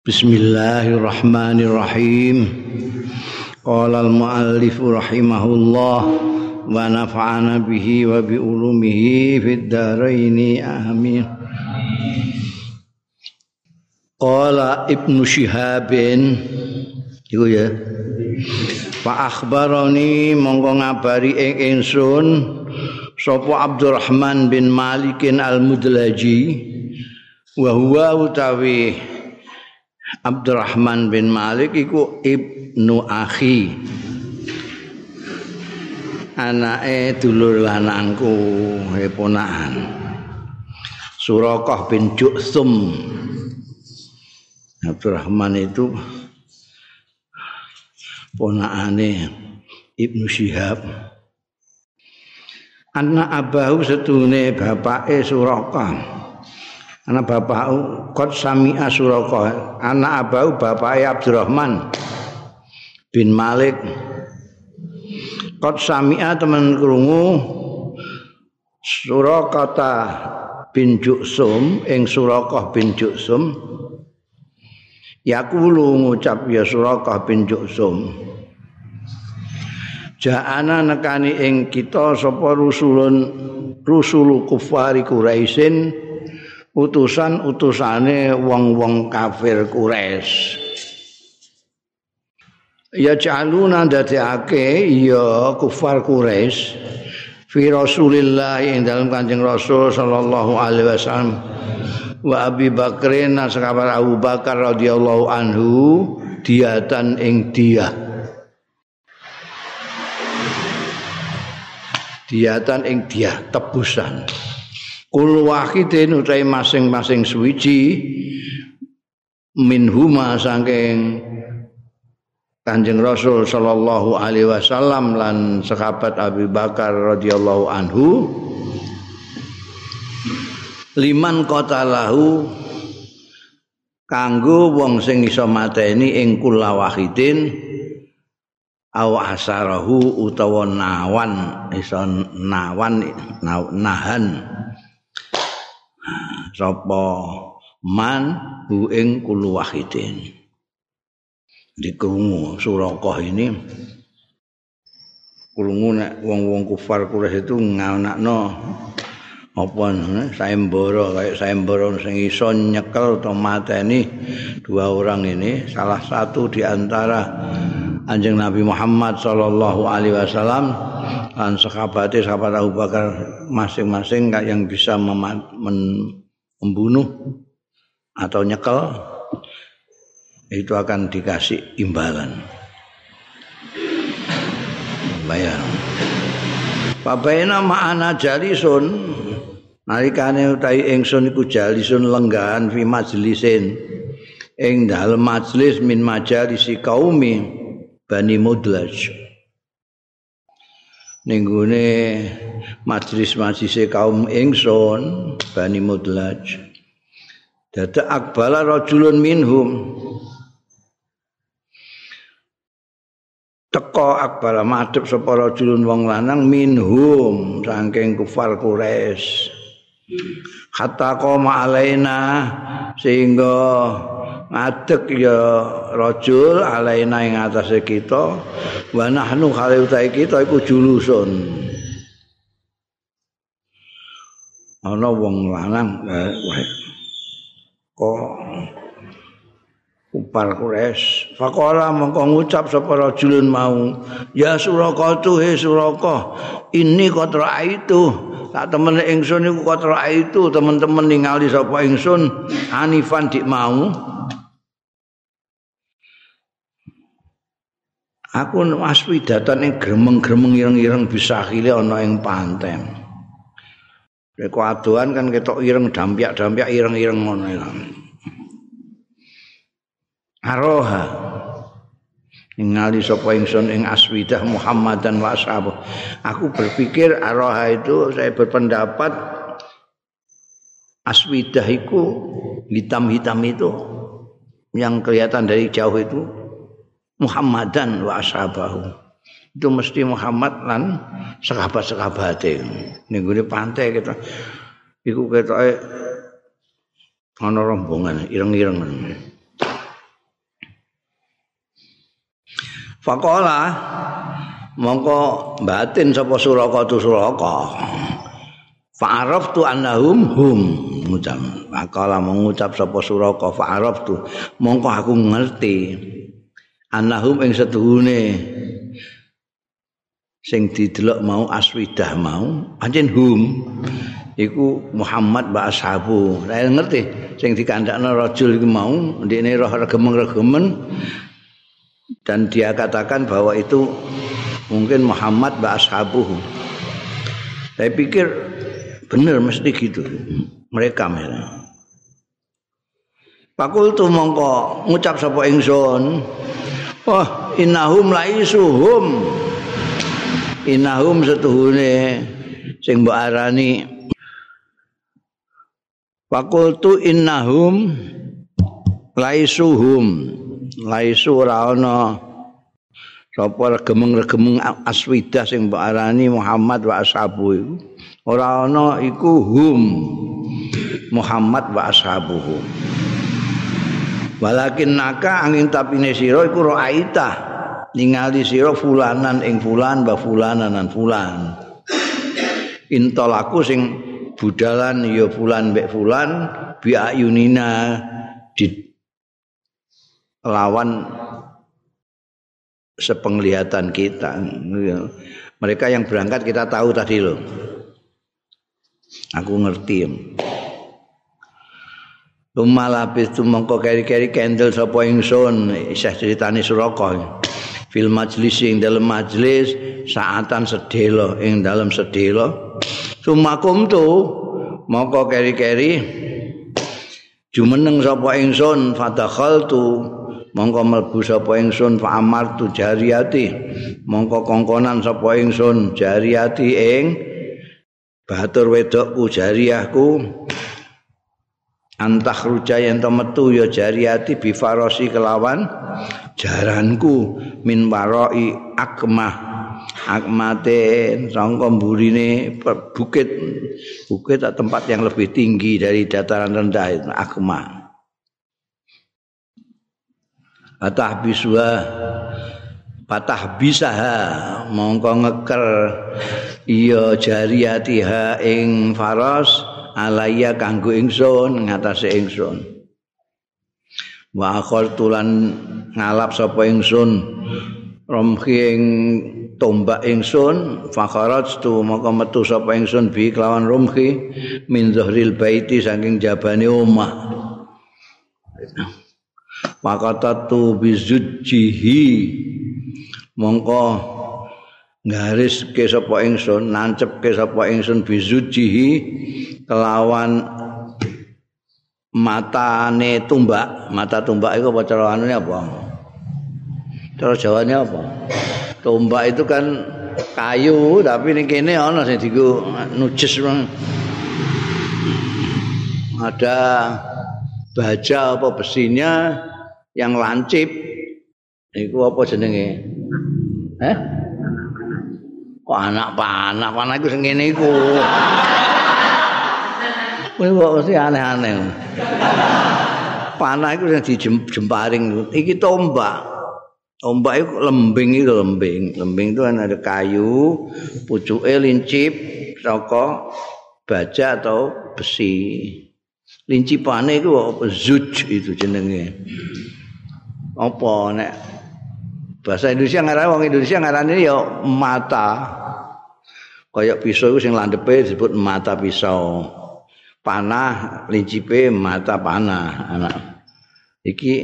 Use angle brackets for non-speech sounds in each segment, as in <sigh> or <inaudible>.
Bismillahirrahmanirrahim. Qala al-muallif rahimahullah wa nafa'ana bihi wa bi ulumihi fid dharain amin. Qala Ibnu Syihabin iku ya. Fa akhbarani monggo ngabari ing ingsun sapa Abdurrahman bin Malikin al-Mudlaji wa huwa utawi Abdurrahman bin Malik iku ibnu akhi. Anake dulur lanangku ponakan. Surakah bin Ju'thum Abdurrahman itu ponakane Ibnu Syihab. Anak abahu setune bapake Surakah anak bapak kot sami asuroko anak abau bapak Abdurrahman bin Malik. Kot sami teman kerungu surakata bin Juksum ing surakoh bin Juksum. Yakulu ngucap ya surakah bin Juksum. Ja'ana nekani ing kita sapa rusulun rusulu kufari Quraisyin utusan-utusane wong-wong kafir Quraisy. Ya jaluna dadekake ya kufar Quraisy fi Rasulillah ing dalam Kanjeng Rasul sallallahu alaihi wasallam. Wa Abi Bakrin sakabar Abu Bakar radhiyallahu anhu diatan ing dia diatan ing dia tebusan kul wahidin utawi masing-masing suwiji minhuma saking Kanjeng Rasul sallallahu alaihi wasallam lan sahabat Abi Bakar radhiyallahu anhu liman qatalahu kanggo wong sing iso mateni ing kula wahidin aw asarahu utawa nawan iso nawan nahan sapa man hu ing kulu wahidin. Dikrungu surakoh ini. Krungu nek wong-wong kufar Quraisy itu nganakno apa sayembara kayak sayembara sing iso nyekel atau mateni dua orang ini. Salah satu di antara anjing Nabi Muhammad sallallahu alaihi wasallam dan sahabat sahabat Abu Bakar masing-masing yang bisa membunuh atau nyekel itu akan dikasih imbalan. Bayar. Papaina ma'ana jalisun nalikane utahi ingsun iku jalisun lenggahan fi majlisin. Ing dalem majlis min majalisi kaumi Bani Mudlaj ninggune majlis-majlis kaum ingsun Bani Mudlaj. Dada akbala rajulun minhum. Teko akbala madhep sapa rajulun wong lanang? Minhum saking kufar Quraisy. Hatta qoma alaina sehingga ngadeg ya rajul alaina ing atase kita. Wa nahnu khali kita iku julusun. Ana wong lanang eh, kok upal kures fakola mengko ngucap sapa rajulun mau ya suraka tu he suraka ini kotra itu tak temen ingsun iku kotra itu teman-teman ningali sapa ingsun anifan dik mau aku aswidatan ing gremeng-gremeng ireng-ireng bisa khile ana ing pantem Nek adoan kan ketok ireng dampyak-dampyak ireng-ireng ngono ya. Aroha. Ningali sapa ingsun ing aswidah Muhammad dan wa Aku berpikir aroha itu saya berpendapat aswidah itu hitam-hitam itu yang kelihatan dari jauh itu Muhammadan wa ashabahu. Itu mesti Muhammad lan sahabat-sahabate. Ning gone pantai kita. Iku ketoke ana rombongan ireng-ireng. Faqala mongko batin sapa suraka tu suraka. Fa'araftu annahum hum ngucap. Faqala mengucap sapa suraka fa'araftu mongko aku ngerti annahum ing setuhune sing didelok mau aswidah mau pancen hum iku Muhammad wa ashabu. Saya ngerti sing dikandakno rajul iku mau ndekne roh regem-regemen dan dia katakan bahwa itu mungkin Muhammad wa ashabuhu. Saya pikir benar mesti gitu. Mereka mereka. Pakul tu mongko ngucap sapa ingsun. Wah, innahum laisuhum. Innahum setuhune sing mbok arani. Fakultu innahum laisuhum. Laisu ora ana. Sapa regem-regem aswidah sing mbok arani Muhammad wa ashabu iku? Ora ana iku hum. Muhammad wa ashabuhu walakin naka angin tapine sira iku raaita ningali sira fulanan ing fulan wa fulanan lan fulan intolaku sing budalan ya fulan mbek fulan bi ayunina di lawan sepenglihatan kita. Mereka yang berangkat kita tahu tadi loh. Aku ngerti. Lumalapis tu mongko keri-keri kendel sapa ingsun isih critane Suraka. Fil majlis ing dalam majlis saatan sedelo ing dalam sedelo. Sumakum tu mongko keri-keri jumeneng sapa ingsun fadakhaltu mongko mlebu sapa ingsun fa amartu jariyati mongko kongkonan sapa ingsun jariyati ing batur wedokku jariyahku antah ruja yen metu ya jariyati bifarosi kelawan jaranku. Min waroi akmah. Akmate sangka mburine bukit. Bukit tempat yang lebih tinggi dari dataran rendah itu akmah. Atah biswa patah bisaha mongko ngeker. Iya jariyatiha ing faras alaya kanggo ingsun ngatasé ingsun. Wa tulan ngalap sapa ingsun. Romhi ing tombak ingsun fakharat tu mongko metu sapa ingsun bi kelawan romhi min zahril baiti saking jabane omah. Pakatatu bizujjihi mongko garis ke sapa ingsun nancep ke sapa ingsun bizujjihi kelawan matane tumbak. Mata tumbak itu apa? Cara anune apa? Cara jawane apa? Tumbak itu kan kayu tapi ini kene ana sing diku nujes ada baja apa besinya yang lancip. Iku apa jenenge? Eh kok anak panah panah iku sing ngene iku kuwi kok mesti aneh-aneh. Panah iku sing dijemparing iki tombak. Tombak itu lembing itu lembing. Lembing itu kan ada kayu pucuke lincip saka baja atau besi. Lincipane iku apa? Zuj itu jenenge. Apa nek bahasa Indonesia ngaran wong Indonesia ngaran ya mata. Kaya pisau sing landepe disebut mata pisau panah lincipe mata panah anak. Iki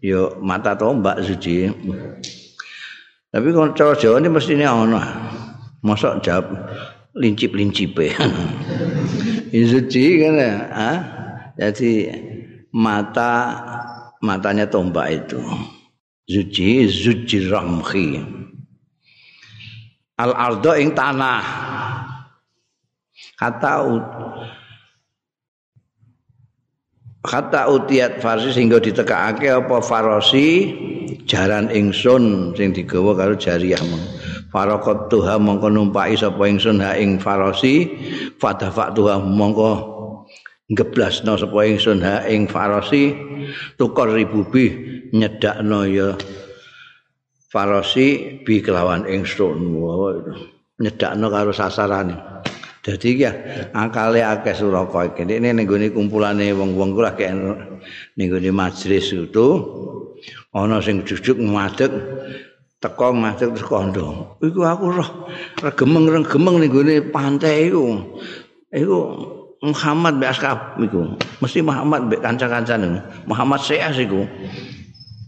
yo mata tombak suci. Tapi kalau cara Jawa ini mesti <laughs> ini ono masuk jawab lincip lincipe suci kan ya? Jadi mata matanya tombak itu. Zuji zuji ramhi. Al ardo ing tanah. Kata kata utiat farsi sehingga ditekakake apa farosi? Jaran ingsun sing digawa karo jariyah faraqat tuha mongko numpai sapa ingsun ha ing farosi. Fadafa tuha mongko ngeblasno sapa ingsun ha ing farasi tukar ribubi nyedakno ya farosi bi kelawan ingsun. Nyedakno karo sasarane dadi ya akale akeh suraka iki. Ini ning gone kumpulane wong-wong ku lagi ning gone majelis itu ana sing jujuk ngadeg teko ngadeg terus kondo. Iku aku roh regemeng-regemeng ning gone pantai iku. Iku Muhammad mbek askab iku. Mesti Muhammad mbek kanca-kancane Muhammad Syekh iku.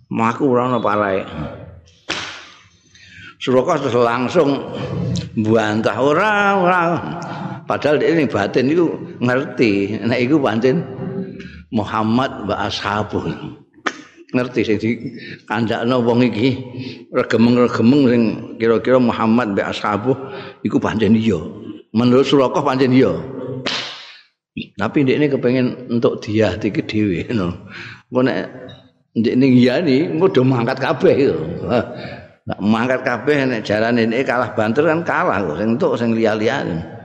Maku ora ana parae Suraka terus langsung bantah ora ora. Padahal ini batin itu ngerti. Nek iku pancen Muhammad wa ashabuh. Ngerti sing di wong iki regemeng-regemeng sing kira-kira Muhammad wa ashabuh iku pancen iya. Menurut Suraka pancen iya. Tapi ndek ini kepengen untuk dia iki dhewe <laughs> ngono. Engko nek ndek ning iya engko do mangkat kabeh itu. Nak mangkat kabeh nek jalan ini kalah banter kan kalah kok sing entuk sing liya-liyane.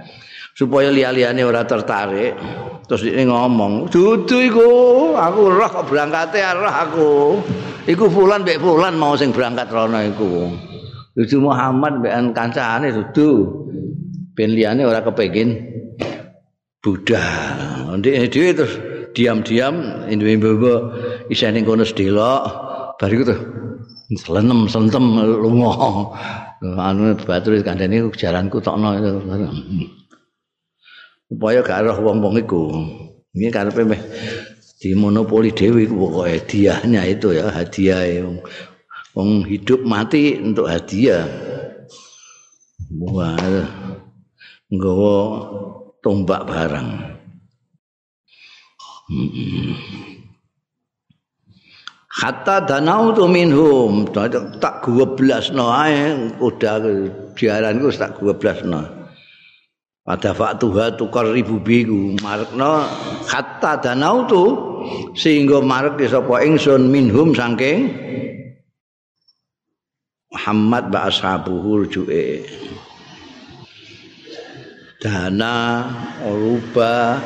Supaya liya-liyane ora tertarik. Terus ini ngomong, "Dudu iku, aku roh kok berangkate roh aku. Iku fulan mbek fulan mau sing berangkat rono iku." Dudu Muhammad mbek kancane dudu. Ben liyane ora kepengin budal. Ndek dhewe terus diam-diam indhe-indhe isih ning kono sedelok. Bariku tuh Selenem sentem lunga. Anu batur kandhane jalanku tokno itu. Supaya gak roh wong-wong iku. Ini karepe meh di monopoli dewi pokoke hadiahnya itu ya hadiah wong hidup mati untuk hadiah. Wah. Nggawa tombak barang. Hmm. hatta danau tu minhum tak gua belas no ae udah jaran gue tak gua belas pada waktu tukar ribu bigu marekno hatta danau tu sehingga marek sopo ingsun minhum saking Muhammad ba ashabuhu rujue dana oruba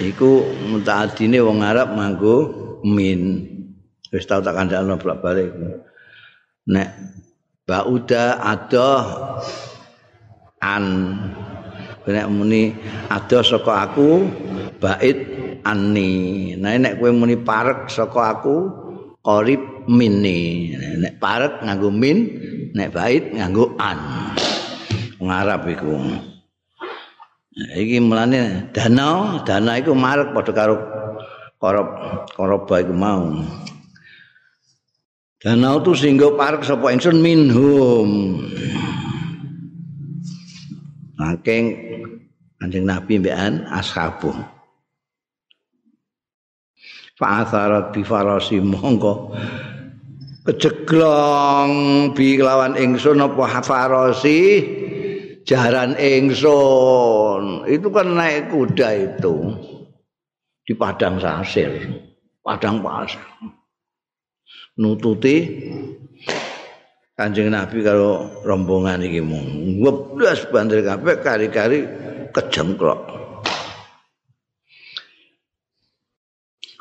iku mutaadine wong Arab nganggo min. Wis tau tak kandhakno bolak-balik. Nek bauda ada an nek muni ada saka aku bait ani nah nek kowe muni parek saka aku qarib minni. Nek parek nganggo min nek bait nganggo an. Ngarap iku. Iki mulane dana dana iku marek padha karo korob koroba iku mau. Dan autu singgo parek sapa ingsun minhum. Saking Kanjeng Nabi mbekan ashabu. Fa'atharat bi farasi mongko kejeglong bi lawan ingsun apa farasi jaran ingsun. Itu kan naik kuda itu di padang sasir, padang pasir. nututi Kanjeng Nabi karo rombongan iki mung. Weblas banter kabeh kari-kari kejengklok.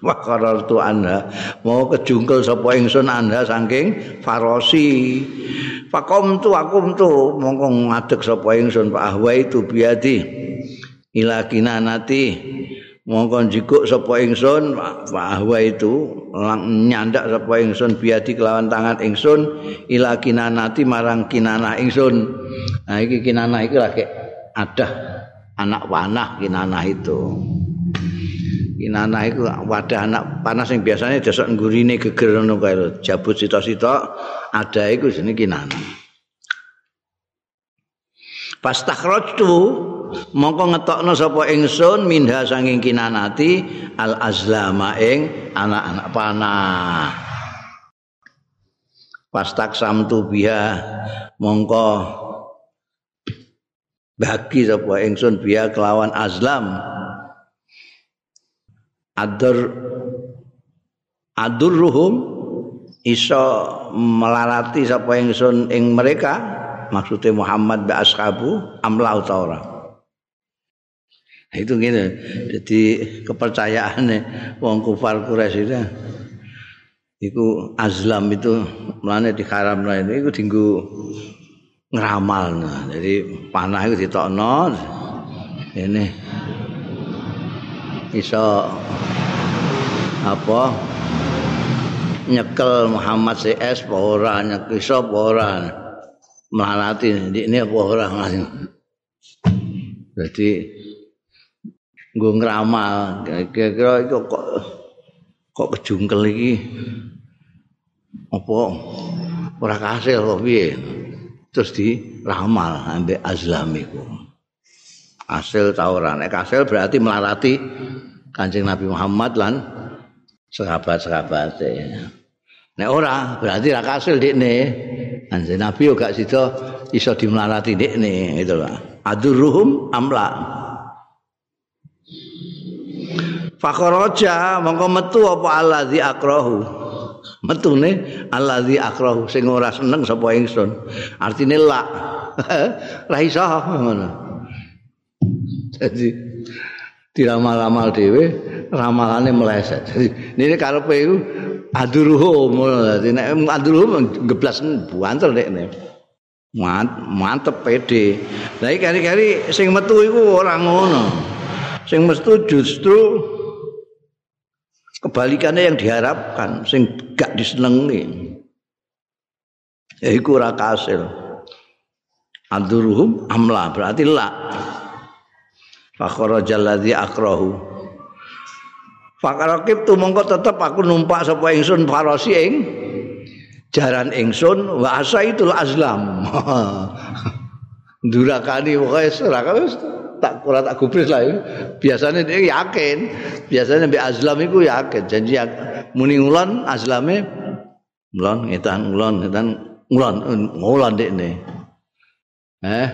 Wah karar tu anda mau kejungkel sapa ingsun anda saking farosi. Fakom tu akum tu mongko ngadeg sapa ingsun Pak Ahwa itu biadi ila kinanati mongko jikuk sapa ingsun bahwa itu nyandak sapa ingsun biadi kelawan tangan ingsun ila kinanati marang kinanah ingsun. Nah iki kinanah iki lagi ada anak panah kinanah itu. Kinanah itu wadah anak panah yang biasanya desok nggurine geger ngono kae jabut sita-sita ada iku jenenge kinanah pas mongko ngetokno sapa ingsun minha sanging kinanati al azlama ing anak-anak panah. Pastak samtu biha mongko bagi sapa ingsun biha kelawan azlam. Adur adurruhum iso melarati sapa ingsun ing mereka maksudnya Muhammad bi ashabu amla utaura Nah, itu gitu. Jadi kepercayaan wong kufar Quraisy itu iku azlam itu mlane diharamno ini iku dinggo ngramal jadi panah itu ditokno ini iso apa? Nyekel Muhammad CS apa ora nyekel iso apa ora. Melalati ini apa ora jadi gue ngeramal kira-kira itu kok kok kejungkel iki? Apa? Ora kasil kok piye? Terus diramal ambek azlam iku. Hasil ta ora? Nek kasil berarti melarati Kanjeng Nabi Muhammad lan sahabat-sahabat nek ora berarti ra kasil dikne Kanjeng Nabi yo gak sida iso dimelarati dikne gitu lah adurruhum amla Fakoroja mongko metu apa allazi akrahu. Metune allazi akrahu sing ora seneng sapa ingsun. Artine la. <laughs> Ra iso ngono. Jadi diramal-ramal dhewe ramalane meleset. Jadi ini karepe iku aduruhum ngono. Dadi nek aduruhum geblas buantel nek mantep pede. Lah iki kari-kari sing metu iku ora ngono. Sing metu justru kebalikannya yang diharapkan sing gak disenengi. Ya iku ora kasil. Aduruhum amla berarti la. Fakharajal ladzi akrahu. Fakarakib tu mongko tetep aku numpak sapa ingsun farasi ing jaran ingsun wa asaitul azlam. <laughs> Durakani pokoke ora tak ora tak gubris lah. Biasanya dia yakin. Biasanya bi azlam itu yakin. Janji muni ngulon azlame ngulon ngetan ngulon ngetan ngulon ngulon dek nih eh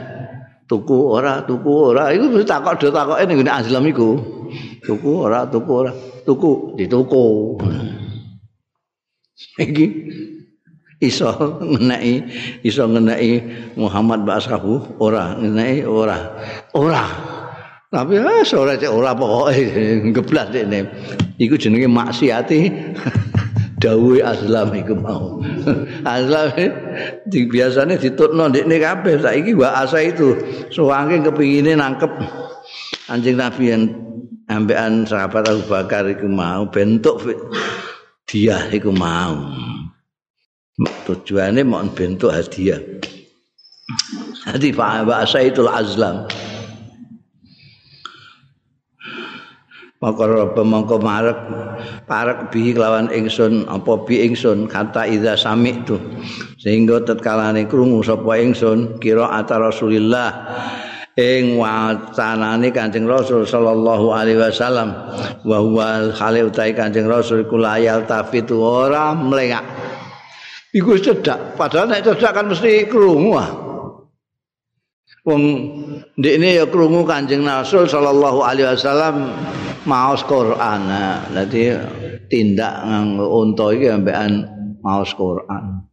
tuku ora tuku ora. Itu mesti takok do takok. Ini gini azlam itu tuku ora tuku ora. Tuku dituku. Iki iso ngenai iso ngenai Muhammad Basahu ora. Ngenai ora ora. Tapi ah sore cek ora pokoke geblas dekne. Iku jenenge maksiati. <laughs> Dawuhe aslam iku mau. <laughs> Aslam di biasane ditutno dekne kabeh. Saiki wa asa itu suwange kepingine nangkep. Anjing nabi yang ambekan sahabat Abu Bakar iku mau bentuk dia iku mau. Tujuannya mau bentuk hadiah. Jadi bahasa itu azlam maka roba mongko marek parek bi kelawan ingsun apa bi ingsun kata idza sami itu sehingga tetkalane krungu sapa ingsun kira ata Rasulillah ing wacanane Kanjeng Rasul sallallahu alaihi wasallam wa huwa khali utai Kanjeng Rasul kula yal tafitu ora mlengak. Iku cedak padahal nek cedak kan mesti krungu ah wong ndekne ya krungu Kanjeng Rasul sallallahu alaihi wasallam maos Quran. Dadi tindak nganggo unta iki ambekan maos Quran.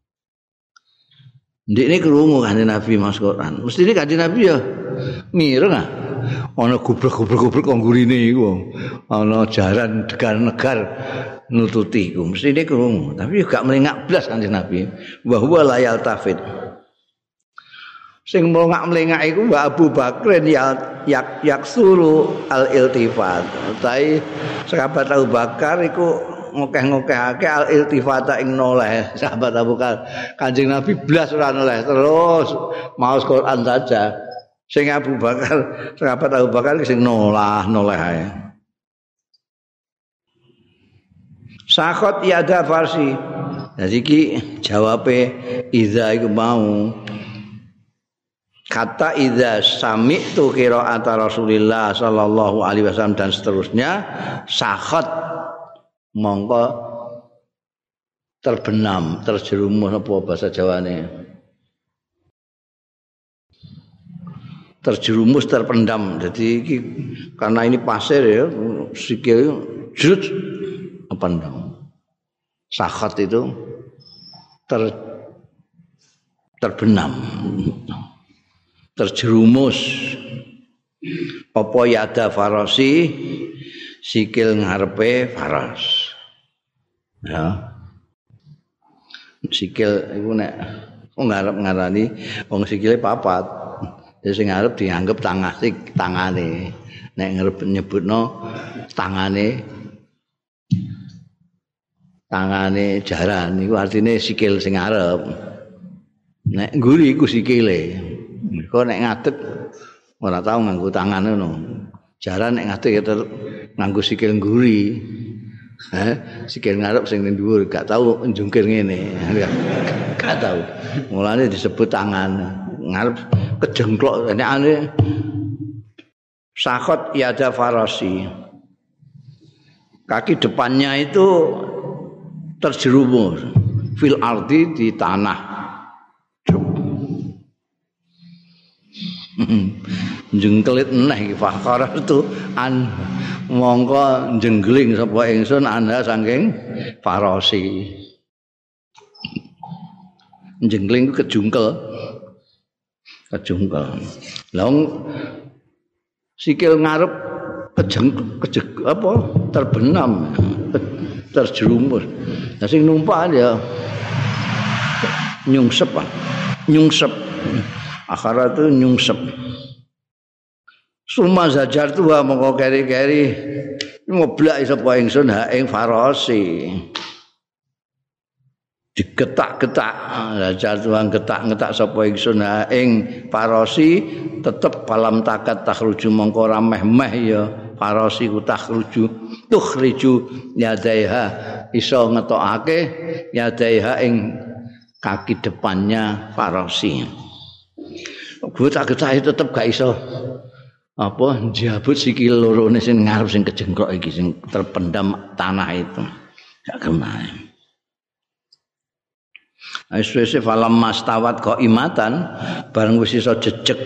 Ndekne krungu Kanjeng Nabi maos Quran. Mesti ini Kanjeng Nabi ya mireng ah. Ana gubrek-gubrek-gubrek kok gurine iku. Ana jaran degar-negar nututi iku. Mesti ini krungu. Tapi gak melengak blas kanjeng Nabi. Wa huwa layal tafid sing melengak-melengak iku Mbak Abu Bakrin ya yak yak suru al iltifat tapi sahabat Abu Bakar iku ngokeh-ngokehake al iltifata ing noleh. <laughs> Sahabat Abu Bakar kanjeng Nabi blas ora noleh terus maos Quran saja. Sing Abu Bakar sahabat Abu Bakar sing nolah noleh ae. Sakot yada farsi. Jadi ki jawabe iza iku mau kata iza sami tu kira Rasulillah sallallahu alaihi wasallam dan seterusnya sakot mongko terbenam terjerumus apa bahasa Jawane? Terjerumus terpendam. Jadi iki karena ini pasir ya sikil jut apa sakhat itu ter terbenam terjerumus. Apa yada farasi? Sikil ngarepe faras. Ya. Sikil iku nek wong ngarep ngarani wong sikile papat. Ya sing ngarep dianggap tangan sik tangane. Nek ngarep nyebutno tangane. Tangane jaran iku artine sikil sing ngarep. Nek ngguri iku sikile kok nek ngadeg ora tau nganggo tangan ngono jaran nek ngadeg ya nganggo sikil ngguri Eh, sikil ngarep sing ning dhuwur gak tau njungkir ngene. <laughs> gak tau. Mulane disebut tangan ngarep kejengklok nek ane sakot yada farasi. Kaki depannya itu terjerumus fil ardi di tanah. Jengkelit neh fakar itu an mongko jenggling sapa ingsun anda saking farasi jengling kejungkel. Kejungkel. Long sikil ngarep kejeng kejeg apa terbenam terjerumus. Nah sing numpak ya nyungsep nyungsep akhirat itu nyungsep. Suma zajar tuwa mongko keri-keri. Ngoblak sapa ingsun ha ing farasi. Digetak-getak. Zajar tuwa getak-getak sapa ingsun ha ing farasi tetep palam takat takhruju mongko ora meh-meh ya. Farasi ku takhruju. Tukhriju yadaiha iso ngetokake yadaiha ing kaki depannya farasi. Getak-getak tetep gak iso apa njabut sikil lorone sing ngarep sing kejengklok iki sing terpendam tanah itu. Gak kemain Aiswese falam mastawat kok imatan bareng wis iso jejeg.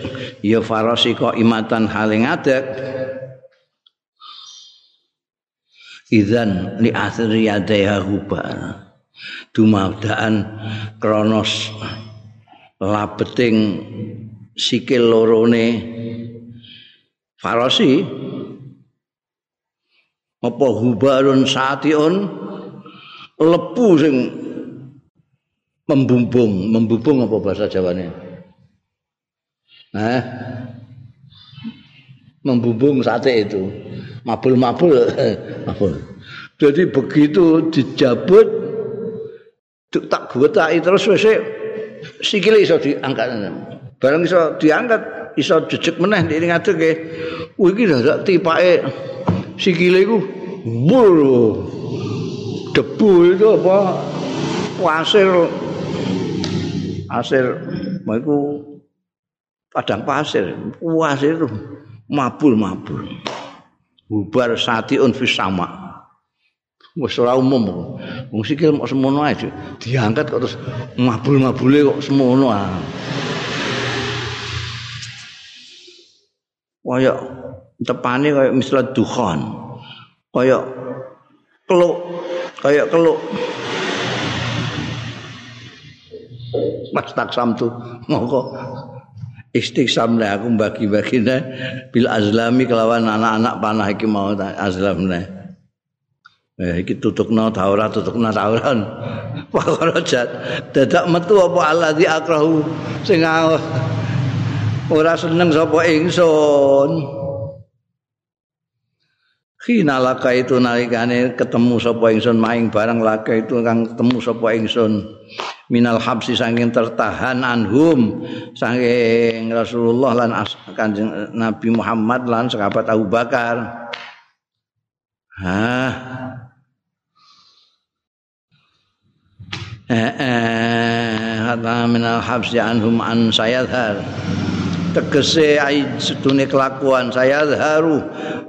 Ya farasi kok imatan haling adek Idzan li athri yadaiha hubar dumabdaan kronos labeting sikil lorone farasi. Apa hubarun satiun? Lepu sing membumbung. Membumbung apa bahasa Jawane? Eh membumbung sate itu. Mabul-mabul. <laughs> Mabul. Jadi begitu dijabut tak tak terus wis sikile iso diangkat barang iso diangkat iso jejeg meneh ndek ngadeg e. Kuwi iki dadak tipake sikile iku mbul. Debu itu apa? Pasir pasir iku padang pasir. Pasir itu mabul-mabul. Bubar satiun fis sama. Wis ora umum. Wong sikil mok semono ae diangkat kok terus mabul-mabule kok semono ah. Kaya tepane kaya misal dukhan kaya keluk kaya keluk. Mas taksam tu mongko istiqsam lah aku bagi-bagi bil azlami kelawan anak-anak panah iki mau azlam nah. Eh iki tutukna taura tutukna tauran. <laughs> Pakara jat dadak metu apa alladzi akrahu? Sing ora seneng sapa ingsun Khina laka itu nalikane ketemu sapa ingsun maing barang laka itu kang ketemu sapa ingsun minal habsi saking tertahan anhum saking Rasulullah lan Kanjeng Nabi Muhammad lan sahabat Abu Bakar. Hah. Eh eh minal habsi anhum an sayadhar. Tegese sedune kelakuan saya haru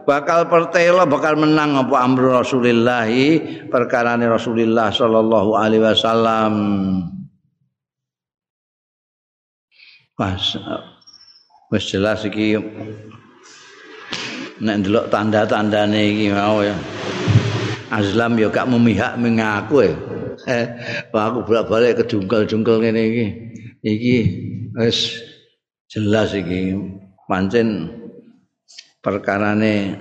bakal pertela bakal menang apa amru Rasulillah perkara Rasulullah sallallahu alaihi wasallam pas wis jelas iki nek ndelok tanda-tandane iki mau ya Azlam ya gak memihak mengaku ya. Eh, aku bolak-balik kedungkel-dungkel ngene iki. Iki wis jelas iki pancen perkarane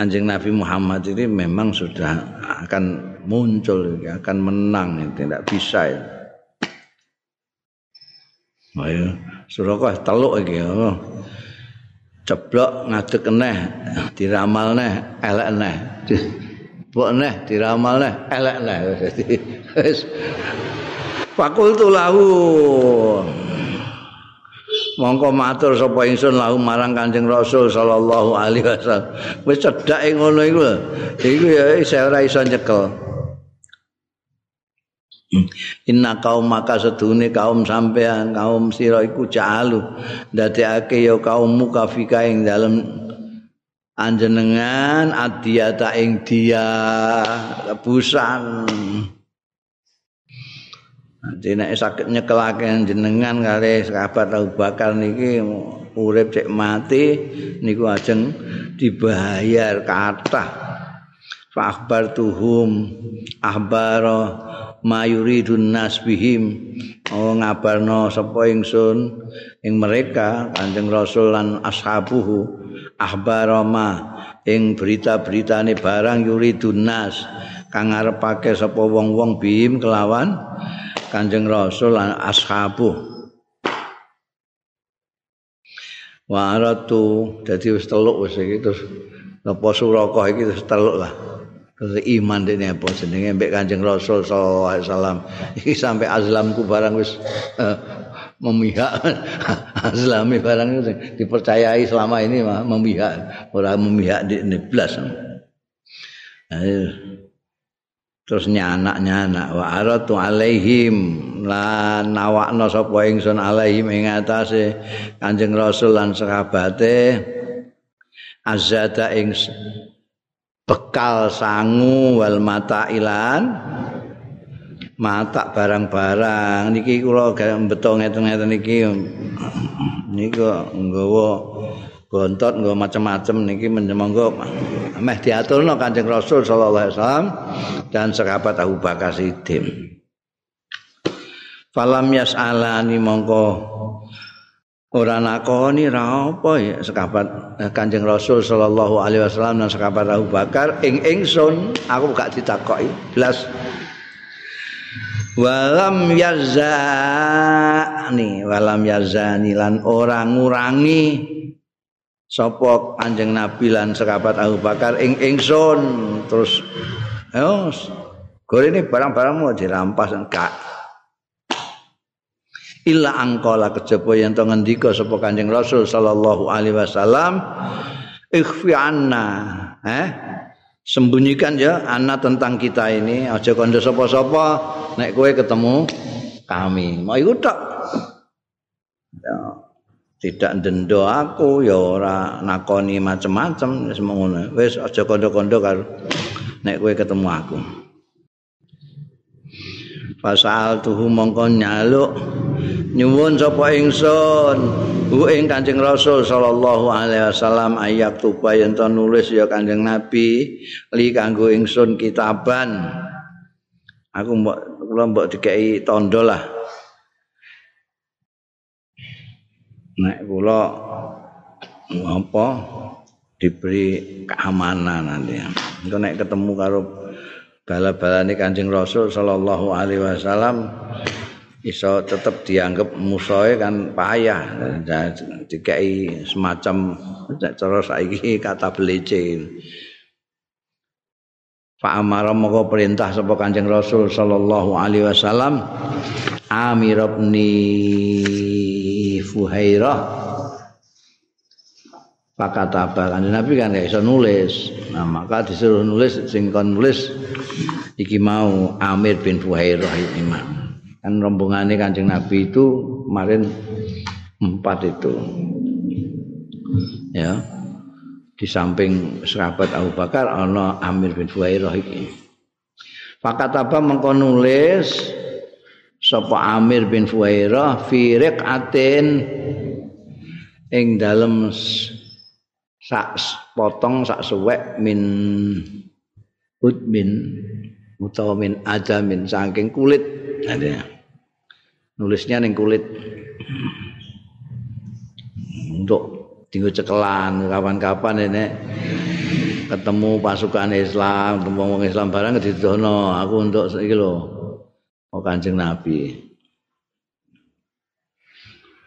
Anjing Nabi Muhammad ini memang sudah akan muncul, akan menang, tidak bisa ya. Ayo, Suraka teluk iki ya. Ceblok ngadeg eneh, diramal neh, elek neh. Mbok neh diramal neh, elek neh. Wis fakultu lahu. Mongko matur sapa ingsun lahu marang Kanjeng Rasul sallallahu alaihi wasallam. Wis cedhake ngono iku lho. Iku ya isa ora iso nyekel. Inna kaum maka sedune kaum sampean kaum sira iku jalu ndadekake ya kaum mukafika ing dalem anjenengan adiyata ing dia lebusan Nanti sakit nyekelake jenengan kali sahabat Abu Bakar niki urip cek mati niku ajeng dibayar kathah. Fa akhbar tuhum ahbaro mayuridun nas bihim. Oh ngabarno sapa ingsun? Ing mereka Kanjeng Rasul lan ashabuhu ahbarama ing berita-beritane barang yuridun nas. Kang ngarepake sapa wong-wong bihim kelawan Kanjeng Rasul lan ashabu. Wa aratu dadi wis teluk wis iki terus apa suraka iki terus teluk lah. Iman dene apa jenenge? Mbek Kanjeng Rasul sallallahu alaihi wasallam. Iki sampai azlamku barang wis uh, memihak. <laughs> Azlami barang itu dipercayai selama ini mah memihak. Ora memihak di neblas terus nyanak nyanak wa aratu alaihim. Lan nawakno sapa ingsun alaihim ing atase? Kanjeng Rasul lan sahabate. Azada ing bekal sangu wal mata ilan. Mata barang-barang. Niki kula beto ngeten-ngeten niki. Niku nggawa gontot nggawa macam-macam niki monggo meh diaturno Kanjeng Rasul sallallahu alaihi wasallam dan sahabat Abu Bakar Siddiq. Falam yas'alani mongko ora nakoni ra apa ya sekabat eh, Kanjeng Rasul sallallahu alaihi wasallam dan sekabat Abu Bakar ing ingsun aku gak ditakoki blas walam yazani walam yazani lan ora ngurangi sapa Kanjeng Nabi lan sekabat Abu Bakar ing ingsun terus yo gore ini barang-barangmu dirampas enggak. Illa angkala kejaba yen to ngendika sapa Kanjeng Rasul sallallahu alaihi wasallam ikhfi anna eh sembunyikan ya anna tentang kita ini aja kandha sapa-sapa nek kowe ketemu kami. Mau iku tok ya tidak ndendo aku ya ora nakoni macem-macem wis ngono. Wis aja kandha-kandha karo nek kowe ketemu aku. Fasal tuhu mongko nyaluk. Nyuwun sapa ingsun? Hu ing Kanjeng Rasul sallallahu alaihi wasallam ayat tuba yen nulis ya Kanjeng Nabi li kanggo ingsun kitaban. Aku mbok kula mbok dikeki tondo lah nek kula apa diberi keamanan nanti. Engko nek ketemu karo bala-balane Kanjeng Rasul sallallahu alaihi wasallam iso tetap dianggap musuhe kan payah. Dikai semacam cara saiki <laughs> kata belece Fa amara moko perintah sapa Kanjeng Rasul sallallahu alaihi wasallam? Amir bin Fuhairah. Pakataba kan Nabi kan gak iso nulis. Nah maka disuruh nulis sing kon nulis iki mau Amir bin Fuhairah imam kan rombongannya kancing Nabi itu kemarin empat itu. Ya di samping sahabat Abu Bakar ana Amir bin Fuhairah iki. Pakataba mengko nulis sapa Amir bin Fuhairah fi riqatin ing dalem sak potong sak suwek min udmin utawa min adamin saking kulit ada nulisnya ning kulit untuk tinggal cekelan kapan-kapan ini ketemu pasukan Islam, ketemu wong Islam barang didono aku untuk iki lho. Oh Kanjeng Nabi.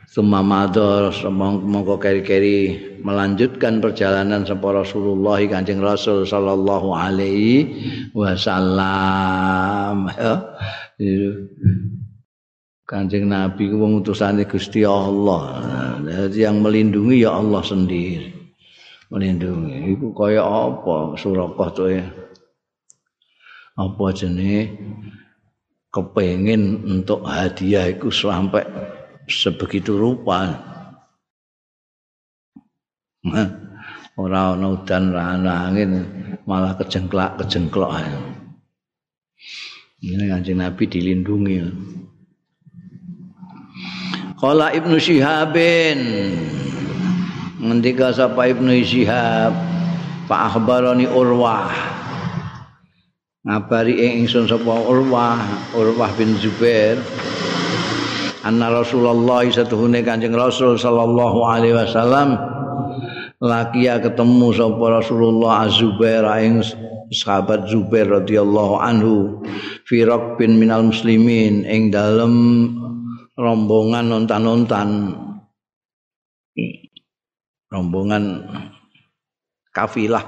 Summa mador mongko keri-keri melanjutkan perjalanan sapa Rasulullah Kanjeng Rasul sallallahu alaihi wasallam. Kanjeng Nabi ku wong utusane Gusti Allah. Jadi yang melindungi ya Allah sendiri. Melindungi. Iku kaya apa Surakoh to ya. Apa jenenge kepengin untuk hadiah iku sampai sebegitu rupa. Ora ana udan ra angin malah kejengklak kejengklok ae. Ini kanjeng Nabi dilindungi. Kala Ibnu Syihabin ngendika sapa Ibnu Syihab Pak akhbarani Urwah ngabari ingsun sapa Urwah Urwah bin Zubair anna Rasulullah satuhune Kanjeng Rasul sallallahu alaihi wasallam lakia ketemu sapa Rasulullah Az-Zubair ing sahabat Zubair radhiyallahu anhu fi bin minal muslimin ing dalem rombongan nontan-nontan. Rombongan kafilah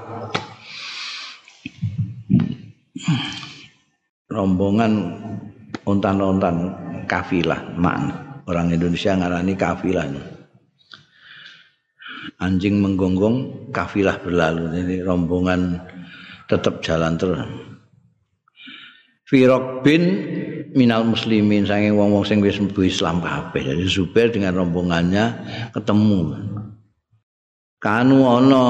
rombongan ontan-ontan kafilah makna orang Indonesia ngarani kafilah anjing menggonggong kafilah berlalu jadi rombongan tetap jalan terus Firok bin minal muslimin saking wong-wong sing wis mlebu Islam kabeh. Jadi Zubair dengan rombongannya ketemu. Kanu ana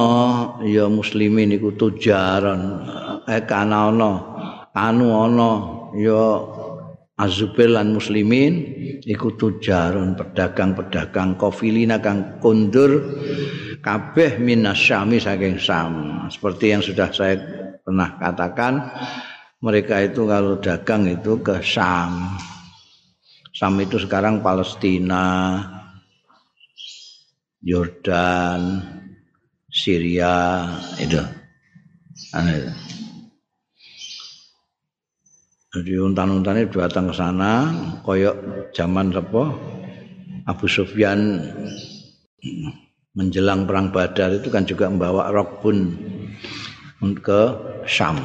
ya muslimin iku tujaran. Eh kana ana anu ana ya Azubair lan muslimin iku tujaron pedagang-pedagang kofilina kang kundur kabeh minasyami saking Sam. Seperti yang sudah saya pernah katakan mereka itu kalau dagang itu ke Sam. Sam itu sekarang Palestina, Yordan, Syria itu. Aneh. Jadi untan-untan itu datang ke sana, koyok zaman apa? Abu Sufyan menjelang perang Badar itu kan juga membawa rokbun ke Syam.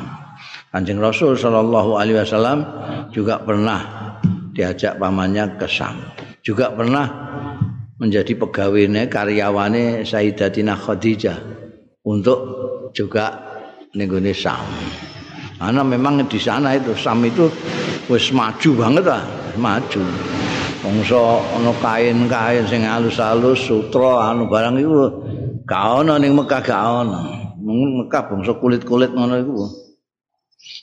Kanjeng Rasul Shallallahu Alaihi Wasallam juga pernah diajak pamannya ke Syam. Juga pernah menjadi pegawainya karyawannya Sayyidatina Khadijah untuk juga nenggone Syam. Karena memang di sana itu Sam itu wis maju banget lah, maju. Bangsa ana kain-kain sing halus-halus, sutra anu barang iku gak ana ning Mekah gak ana. Mekah bangsa kulit-kulit ngono iku.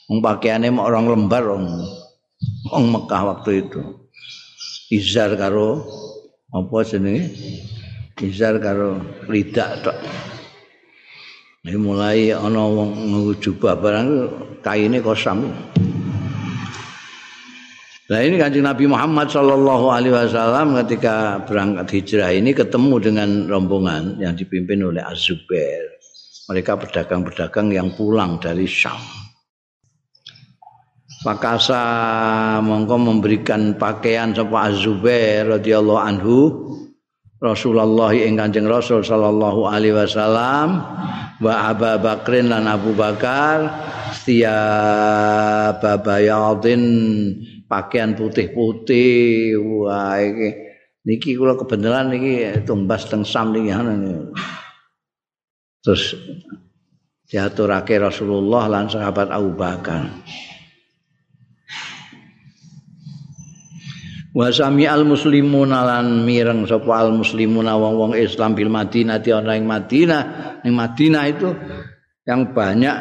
Wong pakaiane mok orang lembar wong Mekah waktu itu. Izar karo apa jenenge? Izar karo lidak tok. Ini mulai ana wong ngujubah barang kaine kosam. Nah ini kanjeng Nabi Muhammad Shallallahu Alaihi Wasallam ketika berangkat hijrah ini ketemu dengan rombongan yang dipimpin oleh Azubair. Mereka pedagang-pedagang yang pulang dari Syam. Pakasa mongko memberikan pakaian sapa Azubair radhiyallahu anhu Rasulullah ing Kanjeng Rasul sallallahu alaihi wasallam wa Abu Bakrin lan Abu Bakar setiap babayadin pakaian putih-putih wah iki niki kula kebenaran niki tumbas teng Sam niki. Terus diaturake Rasulullah lan sahabat Abu Bakar wa sami al muslimun lan mireng sapa al muslimun wong-wong Islam bil Madinah di ana ing Madinah. Ing Madinah itu yang banyak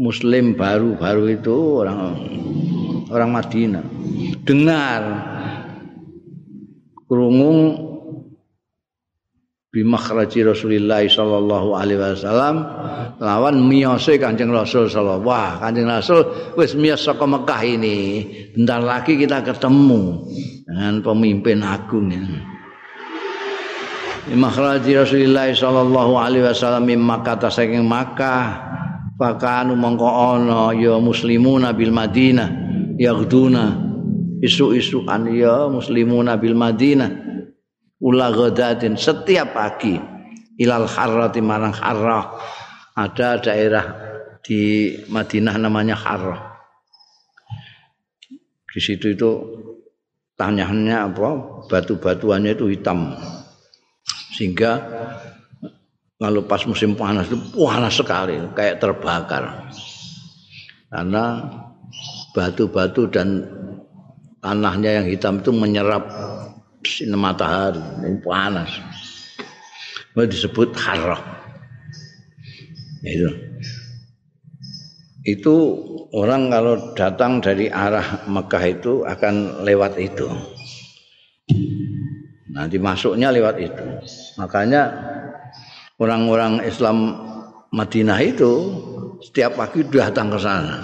muslim baru-baru itu orang orang Madinah. Dengar kerungung bimakhraji Rasulullah sallallahu alaihi wasallam. Lawan miyose Kanjeng Rasul sallallahu wah Kanjeng Rasul wis miyos saka Mekah ini. Bentar lagi kita ketemu dengan pemimpin agung ini. Makhraji Rasulullah sallallahu alaihi wasallam mim Makkah saking Makkah. Fakanu mongko ana ya muslimuna bil Madinah yaghduna. Isu-isu an ya muslimuna bil Madinah ula ghadatin setiap pagi. Ilal harrati marang harrah. Ada daerah di Madinah namanya harrah. Di situ itu tanahnya apa? Batu-batuannya itu hitam. Sehingga kalau pas musim panas itu panas sekali kayak terbakar. Karena batu-batu dan tanahnya yang hitam itu menyerap sinar matahari ini panas. Itu disebut harah itu. Itu orang kalau datang dari arah Mekah itu akan lewat itu. Nanti masuknya lewat itu. Makanya orang-orang Islam Madinah itu setiap pagi datang ke sana.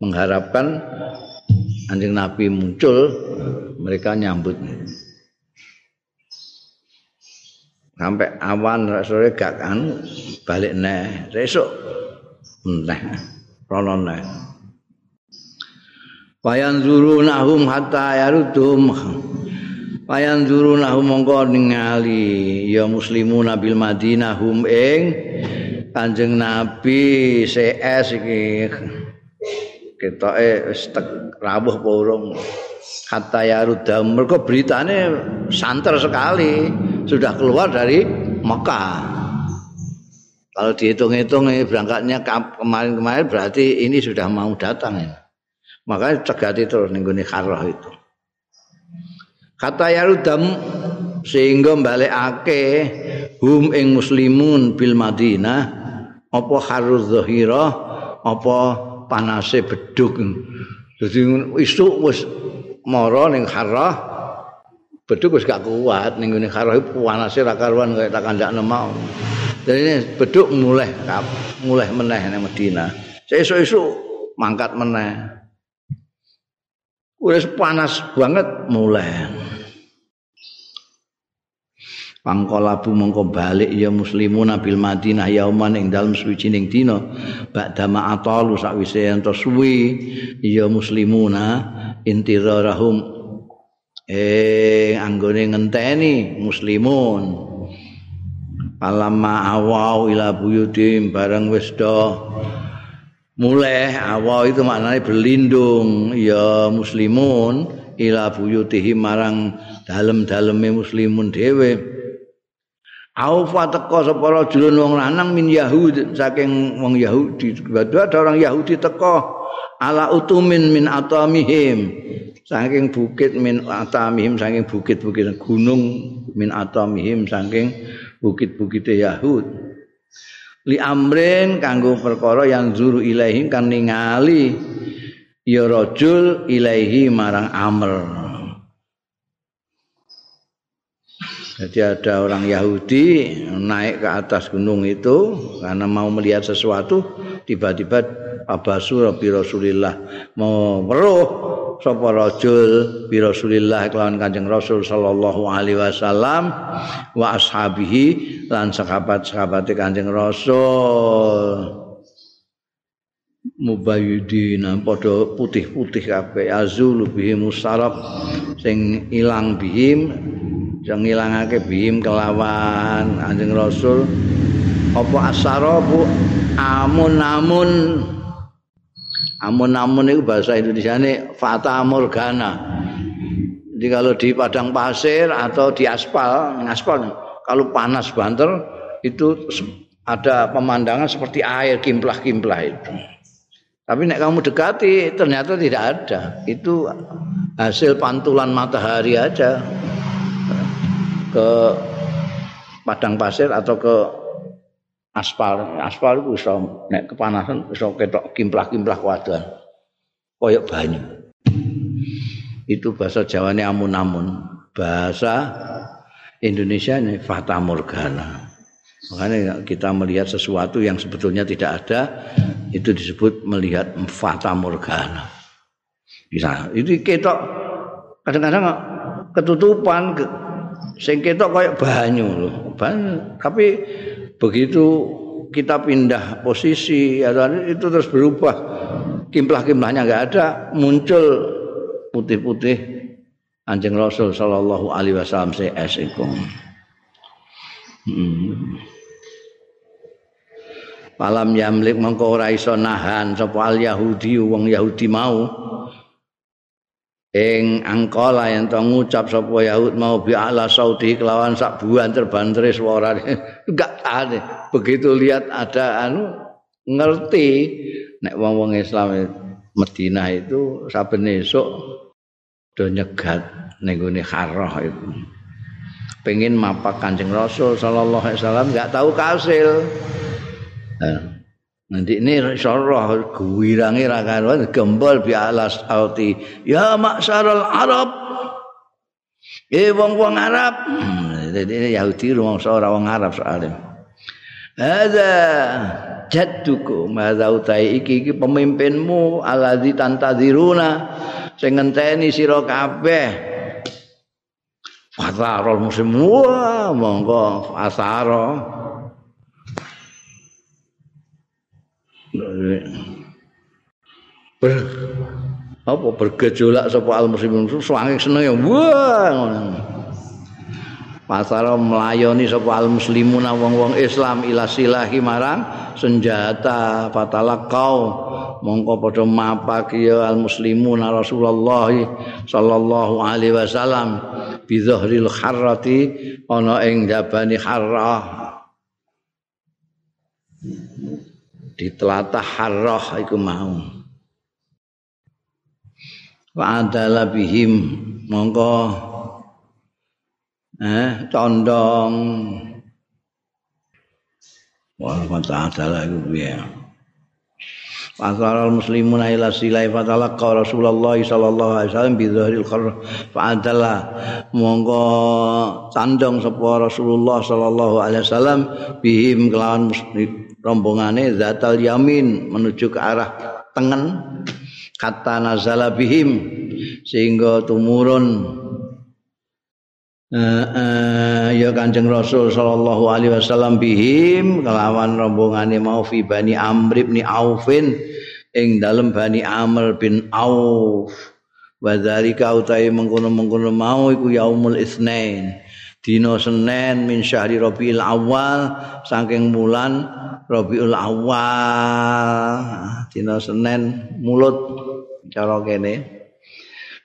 Mengharapkan anjing Nabi muncul, mereka nyambut. Sampai awan sore gak kan balik neh, besok neh, rono neh. Wayan zurunahum hatta yarudum Payan duruna mongko ningali ya muslimun nabil Madinah hum ing Kanjeng Nabi CS iki. Ketoke wis rawuh apa urung. Kata ya mergo beritane santer sekali sudah keluar dari Mekah. Kalau dihitung-hitung berangkatnya kemarin-kemarin berarti ini sudah mau datang ya. makanya cegati terus ning kharah itu. Kata yarudam sehingga balekake hum ing muslimun bil Madinah apa haruz zahira apa panase beduk dadi isuk wis mara ning harah beduk wis gak kuat ning ngene harah panase ra karuan kaya tak kandakno mau jadi beduk mulai mulai meneh ning Madinah sesuk-esuk mangkat meneh. Wis panas banget mulai Pangkolabu mongko balik ya muslimun bil Madinah yauman ing dalem suwijining dina ba'da ma'atalu sakwise ento suwi ya muslimuna intirarahum eh anggone ngenteni muslimun. Alamma awau ila buyutim bareng wis mulai awau itu maknanya berlindung. Ya muslimun ila buyutihim marang dalem-daleme muslimun dhewe. Aufa teko sapa rajulun wong lanang min Yahud saking wong Yahudi. Kedua ada orang Yahudi teko ala utumin min atamihim saking bukit min atamihim saking bukit-bukit gunung min atamihim saking bukit-bukit Yahud. Li amrin kanggo perkara yang zuru ilaihim kan ningali ya rajul ilaihi marang amr. Jadi ada orang Yahudi naik ke atas gunung itu karena mau melihat sesuatu, tiba-tiba abasu Rabbi Rasulillah mau meruh sapa rajul bi Rasulillah kelawan Kanjeng Rasul sallallahu alaihi wasallam wa ashabihi lan sahabat-sahabat Kanjeng Rasul. Mubayyidina padha putih-putih kabeh. Azulu bihim musarab sing ilang bihim sing ngilangake bihim kelawan Anjing Rasul. Apa asarabu? Amun-amun amun-amun itu bahasa Indonesia ini fata morgana. Jadi kalau di padang pasir atau di aspal aspal kalau panas banter itu ada pemandangan seperti air kimplah-kimplah itu. Tapi nek kamu dekati ternyata tidak ada. Itu hasil pantulan matahari aja. Ke padang pasir atau ke aspal aspal itu bisa nek kepanasan bisa ketok kimplah-kimplah wadah koyok banyu. Itu bahasa Jawa ini amun-amun. Bahasa Indonesia ini fata morgana. Makanya kita melihat sesuatu yang sebetulnya tidak ada itu disebut melihat fata morgana. Bisa. Itu ketok kadang-kadang ketutupan sing ketok kayak banyu loh. Banyu. Tapi begitu kita pindah posisi itu terus berubah kimplah-kimplahnya nggak ada muncul putih-putih anjing Rasul Shallallahu Alaihi Wasallam esikum. Hmm. Palam yamlik ora iso nahan sapa al Yahudi wong Yahudi mau ing angkala yen to ngucap sapa Yahud mau bi ala saudi kelawan sak buan terbantre suarane <laughs> enggak tahan begitu lihat ada anu ngerti. Nek wong-wong Islam Madinah itu saben esuk do nyegat ning gone harrah itu. Pengen mapak Kanjeng Rasul sallallahu alaihi wasallam enggak tahu kasil Nanti ini roh guwirangi ra karuan gembol bi alas auti. Ya maksarul Arab. Eh wong-wong Arab. Jadi ini Yahudi rumangsa ora wong Arab soalnya. Ada jadduku madza utai iki iki pemimpinmu alladzi tantadiruna sing ngenteni sira kabeh. Fatarul muslim wah monggo asara. Ber apa bergejolak sapa al muslimin suwange seneng ya. Wah ngono. Pasara melayani sapa al muslimun wong-wong Islam ila silahi marang senjata fatalaqau. Mongko padha mapak ya al muslimun Rasulullah sallallahu alaihi wasallam. Bi dhahril harrati ana ing jabani harrah di telatah harrah iku mau. Wa adala bihim mongko eh condong. Wa ta'ala iku piye? Fasaral muslimun ila silai fatalaqa Rasulullah sallallahu alaihi wasallam bi dhahril kharr. Fa'adalla monggo tandong sapa Rasulullah sallallahu alaihi wasallam bihim kelawan rombongane zatal yamin menuju ke arah tengen kata nazala bihim sehingga tumurun. Uh, uh, ya Kanjeng Rasul sallallahu alaihi wasallam bihim kelawan rombongane mau fi Bani Amr bin Aufin ing dalem Bani Amr bin Auf. Wa dzalika utahe mengkono-mengkono mau iku yaumul isnain dina Senin min syahri Rabiul Awal saking bulan Rabiul Awal. Dina Senin mulut cara kene.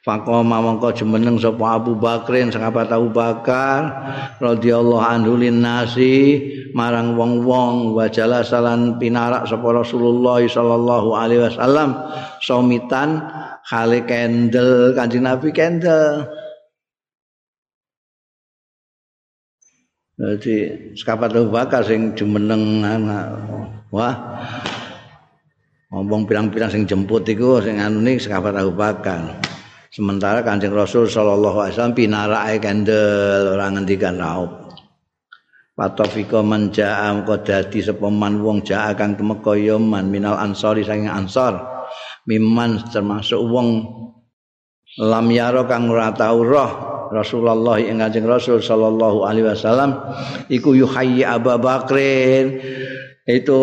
Faqama mongko jumeneng sapa Abu Bakrin sahabat Abu Bakar radhiyallahu anhu nasi marang wong-wong wa salan pinarak sapa Rasulullah sallallahu alaihi wasallam somitan khale kendel Kanjeng Nabi kendel Jadi sahabat Abu Bakar sing jumeneng wah ngomong pirang-pirang sing jemput iku sing anu ning sahabat Abu Bakar. Sementara Kanjeng Rasul sallallahu alaihi wasallam pinarake kendel ora ngendikan raup. Patofika man ja'a dadi sapa man wong ja'a kang temeka man minal ansori saking ansor. Miman termasuk wong lam yaro kang ora tau roh Rasulullah ing Kanjeng Rasul sallallahu alaihi wasallam iku yuhayyi Abu Bakrin. Itu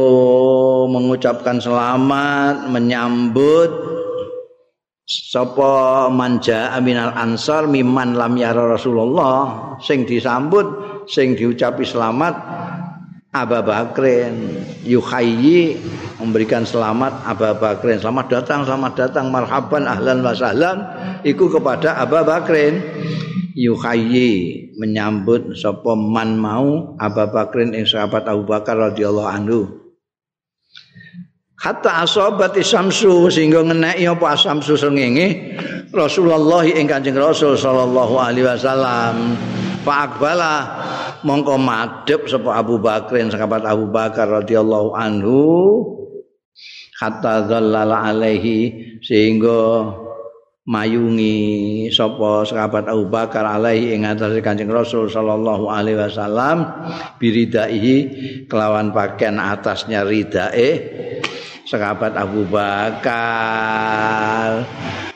mengucapkan selamat menyambut sapa manja aminal ansar miman lam yara Rasulullah sing disambut sing diucapi selamat Aba Bakrin. Yuhayyi memberikan selamat Aba Bakrin. Selamat datang selamat datang marhaban ahlan wa sahlan iku kepada Aba Bakrin yuhayyi menyambut sapa man mau Aba Bakrin ing sahabat Abu Bakar radhiyallahu anhu. Hatta asobat samsu sehingga ngeneki apa samsu srengenge Rasulullah ing Kanjeng Rasul sallallahu alaihi wasallam. Fa akbala mongko madhep sapa Abu Bakrin sahabat Abu Bakar radhiyallahu anhu. Hatta dzallala alaihi sehingga mayungi sapa sahabat Abu Bakar alaihi ing atase Kanjeng Rasul sallallahu alaihi wasallam biridaihi kelawan pakaian atasnya ridae sahabat Abu Bakar.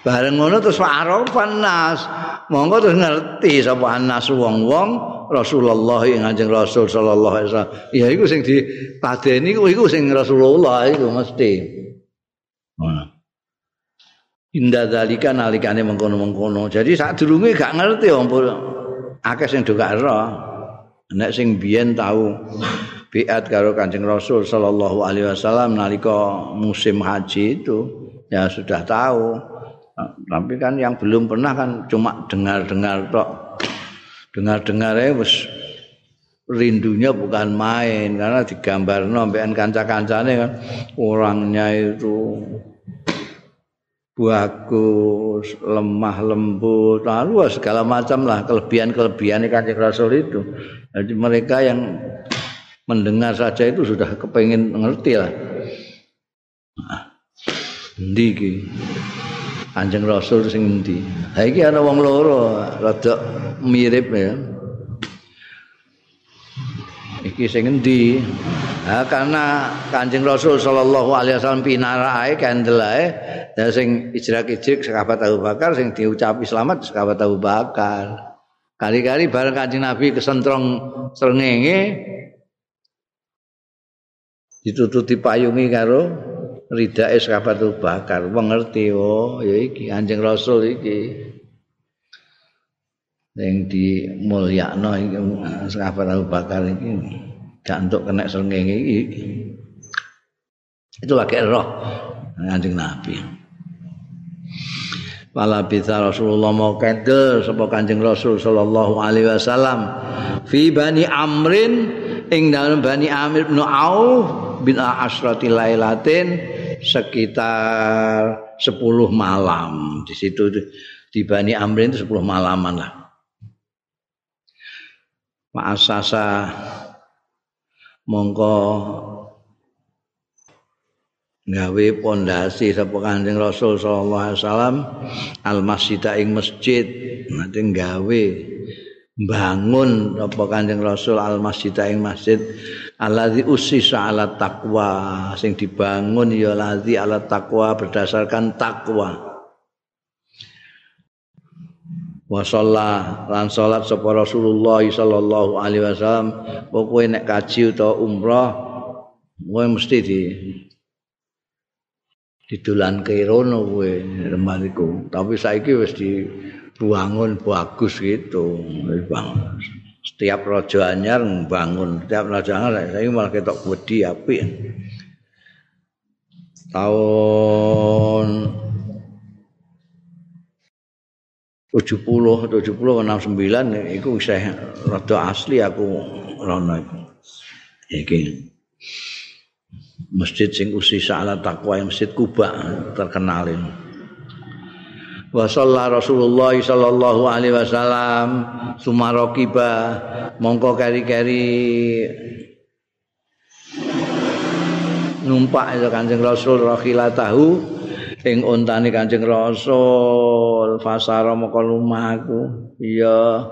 Bareng ngono terus arafan nas. monggo terus ngerti sapa anas wong-wong Rasulullah ing Kanjeng Rasul sallallahu alaihi wasallam. Ya iku sing dipadeni iku sing Rasulullah iku mesti. Nah. Indah dalika nalikane mengkono-mengkono. Jadi durunge gak ngerti wong akeh sing gak ero. Nek sing biyen tahu biat karo Kanjeng Rasul sallallahu alaihi wasallam nalika musim haji itu ya sudah tahu. Tapi kan yang belum pernah kan cuma dengar-dengar tok. Dengar-dengar wis rindunya bukan main karena digambar nombean kanca-kancane kan orangnya itu bagus, lemah lembut, lalu segala macam lah kelebihan-kelebihan kanjeng Rasul itu. Jadi mereka yang mendengar saja itu sudah kepingin ngerti lah. Nah, Ndi Kanjeng Rasul sing endi? Ha iki ana wong loro, rada mirip ya. Iki sing endi? Ha karena Kanjeng Rasul sallallahu alaihi wasallam pinarae kendelae ya sing ijrak-ijrik sahabat Abu Bakar sing diucapi selamat sahabat Abu Bakar. Kali-kali bareng Kanjeng Nabi kesentrong srengenge ditututi payungi karo ridake sahabat Abu Bakar wong ngerti oh ya iki Kanjeng Rasul iki yang di mulyakno iki sahabat Abu Bakar iki gak untuk kena srengenge iki. Itu lagi roh Kanjeng Nabi. Wala bisa Rasulullah mau kendel sapa Kanjeng Rasul sallallahu alaihi wasallam. Fi Bani Amrin ing dalam Bani Amir bin Auf bin Asrati Lailatin sekitar 10 malam. Di situ di Bani Amrin itu 10 malaman lah Ma'asasa mongko gawe pondasi sapa Kanjeng Rasul sallallahu alaihi wasallam al masjid ing masjid. Nanti gawe bangun apa Kanjeng Rasul al masjid ing masjid. Alladzi usisa ala taqwa sing dibangun ya ladzi ala taqwa berdasarkan takwa wa lan salat sapa Rasulullah sallallahu alaihi wasallam. Pokoke nek kaji utawa umrah kowe mesti di didolan ke rono kowe remaniku tapi saiki wis dibangun bagus gitu bang. Setiap raja anyar bangun setiap raja anyar saya malah ketok wedi api tahun 70 70 69 iku saya rada asli aku rono iki. Masjid sing usi ala takwa masjid Kuba terkenal ini. Wa Rasulullah sallallahu alaihi wasallam sumarokiba mongko kari-kari numpak itu Kanjeng Rasul tahu ing ontane Kanjeng Rasul fasara moko lumaku iya.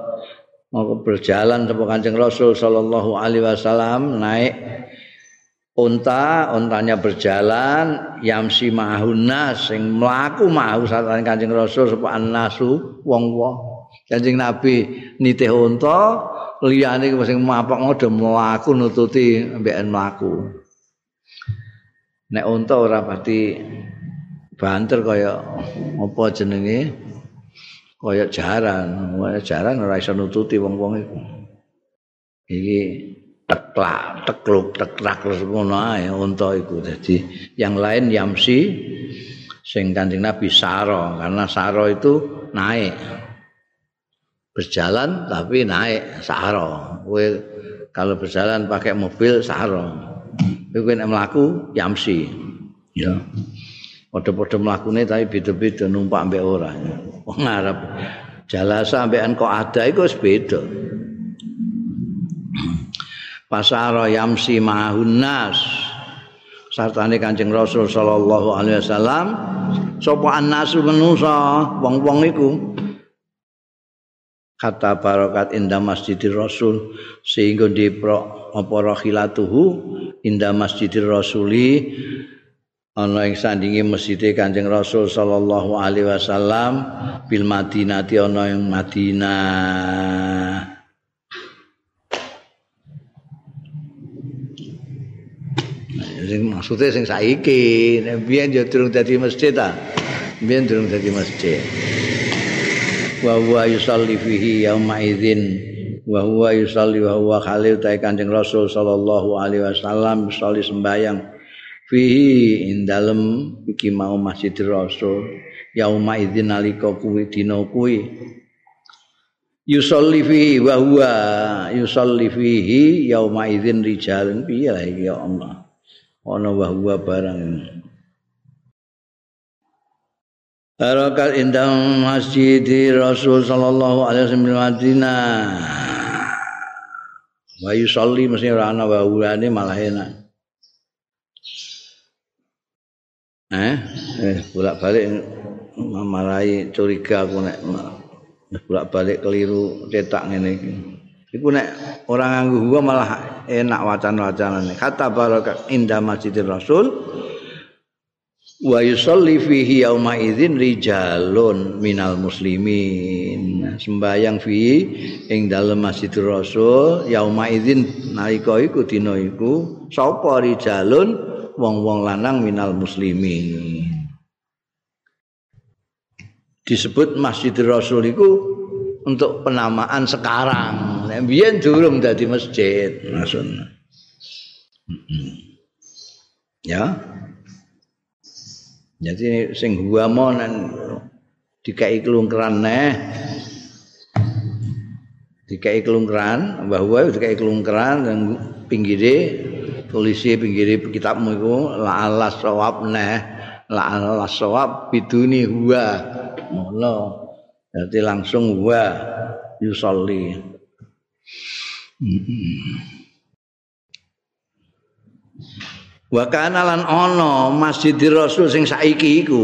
Moko berjalan sapa Kanjeng Rasul sallallahu alaihi wasallam naik unta untanya berjalan yamsi mahunas sing mlaku mau satane Kanjeng Rasul sapa annasu wong-wong. Kanjeng Nabi nitih unta liyane sing mapok ngode mlaku nututi mbeken mlaku. Nek unta ora pati banter kaya apa jenenge? Kaya jaran. Jaran ora iso nututi wong-wong iku iki teklak tekluk tekrak ngono ae unta iku. Dadi yang lain yamsi sing kanjeng Nabi saro. Karena saro itu naik. Berjalan tapi naik saro. Kowe kalau berjalan pakai mobil saro. Kowe nek mlaku yamsi. Ya padha-padha mlakune tapi beda-beda numpak mbek ora. Wong Arab jalasa mbekan kok ada iku wis beda. Pasara yamsi mahunnas sartane Kanjeng Rasul sallallahu alaihi wasallam sapa annasu manusa wong-wong iku. Kata barokat indah masjidir rasul. Sehingga di apa rahilatuhu? Indah masjidir rasuli ana ing sandinge masjid Kanjeng Rasul sallallahu alaihi wasallam bil Madinah ana ing Madinah. Sing maksude sing saiki. Biyen yo durung dadi masjid ta? Biyen durung dadi masjid wa huwa yusalli fihi yauma idzin. Wa huwa yusalli wa huwa khalil ta kanjeng rasul sallallahu alaihi wasallam sholli sembayang fihi ing dalem iki mau masjid rasul. Yauma idzin nalika kuwi dina kuwi. Yusalli fihi wa huwa yusalli fihi yauma idzin rijalun piye ya Allah? Ana wa huwa barang Barakal indang masjid Rasul sallallahu alaihi wasallam Madinah. Wa yusalli mesti ora ana wa malah enak. Eh, eh bolak-balik mamarai curiga aku nek bolak-balik keliru cetak ngene iki. Iku nek orang nganggo gua malah enak wacan-wacanane. Kata barakal indah Masjidil Rasul wa yusalli fihi yauma idzin rijalun minal muslimin sembayang fi ing dalem Masjidur Rasul yauma idzin nalika iku dina iku sapa rijalun wong-wong lanang minal muslimin. Disebut Masjidur Rasul iku untuk penamaan sekarang. Nek biyen durung dadi masjid maksudnya ya. Jadi sing gua monen dikai kelungkeran neh. Dikai kelungkeran, bahwa dikai kelungkeran dan pinggire tulisi pinggire kitabmu iku la alas sawab neh. La alas sawab biduni huwa. Ngono. Jadi langsung huwa yusolli. Hmm. Wa kana lan ana Masjidir Rasul sing saiki iku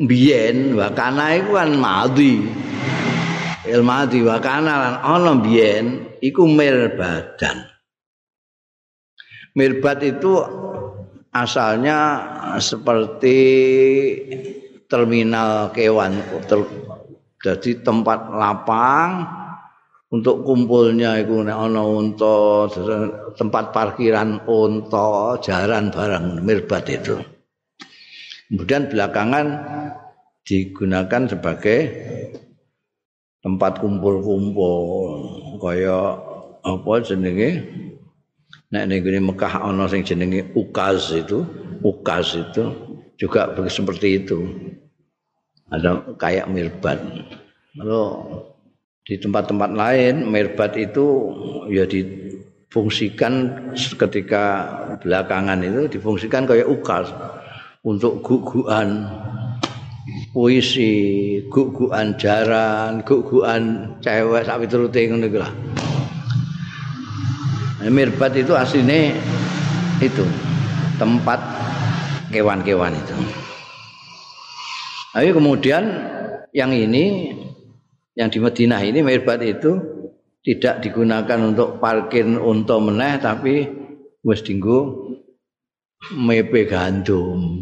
biyen wa kana iku kan madhi. Il wa kana lan ana biyen iku mirbadan. Mirbat itu asalnya seperti terminal kewan. Jadi tempat lapang untuk kumpulnya itu nek ana unta tempat parkiran unta jaran barang mirbat itu. Kemudian belakangan digunakan sebagai tempat kumpul-kumpul kaya apa jenenge nek ning Mekah ana sing jenenge ukaz itu ukaz itu juga seperti itu ada kayak mirbat lalu di tempat-tempat lain merbat itu ya difungsikan ketika belakangan itu difungsikan kayak ukas untuk guguan puisi, guguan jaran, guguan cewek sapi turute ngono lah. Mirbat itu aslinya itu tempat kewan-kewan itu. Tapi kemudian yang ini yang di Madinah ini mirbat itu tidak digunakan untuk parkir untuk meneh tapi wis dinggo mepe gandum.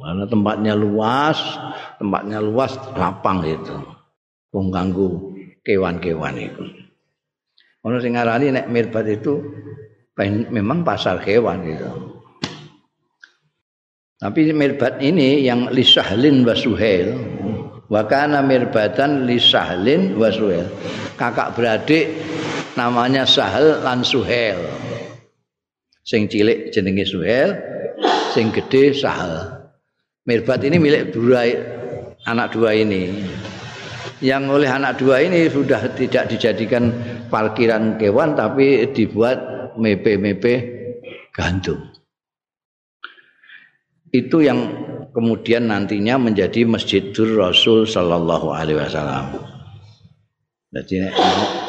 Karena tempatnya luas tempatnya luas lapang itu. Pengganggu kewan-kewan itu ono sing ngarani nek mirbat itu memang pasar kewan gitu. Tapi mirbat ini yang lisahlin wasuhel wa kana mirbatan li sahlin wa suhel. Kakak beradik namanya sahal lan suhel. Sing cilik jenenge suhel sing gede sahal mirbat ini milik dua anak dua ini. Yang oleh anak dua ini sudah tidak dijadikan parkiran kewan tapi dibuat mepe-mepe gandum itu yang kemudian nantinya menjadi Masjidur Rasul sallallahu alaihi wasallam. Jadi nek,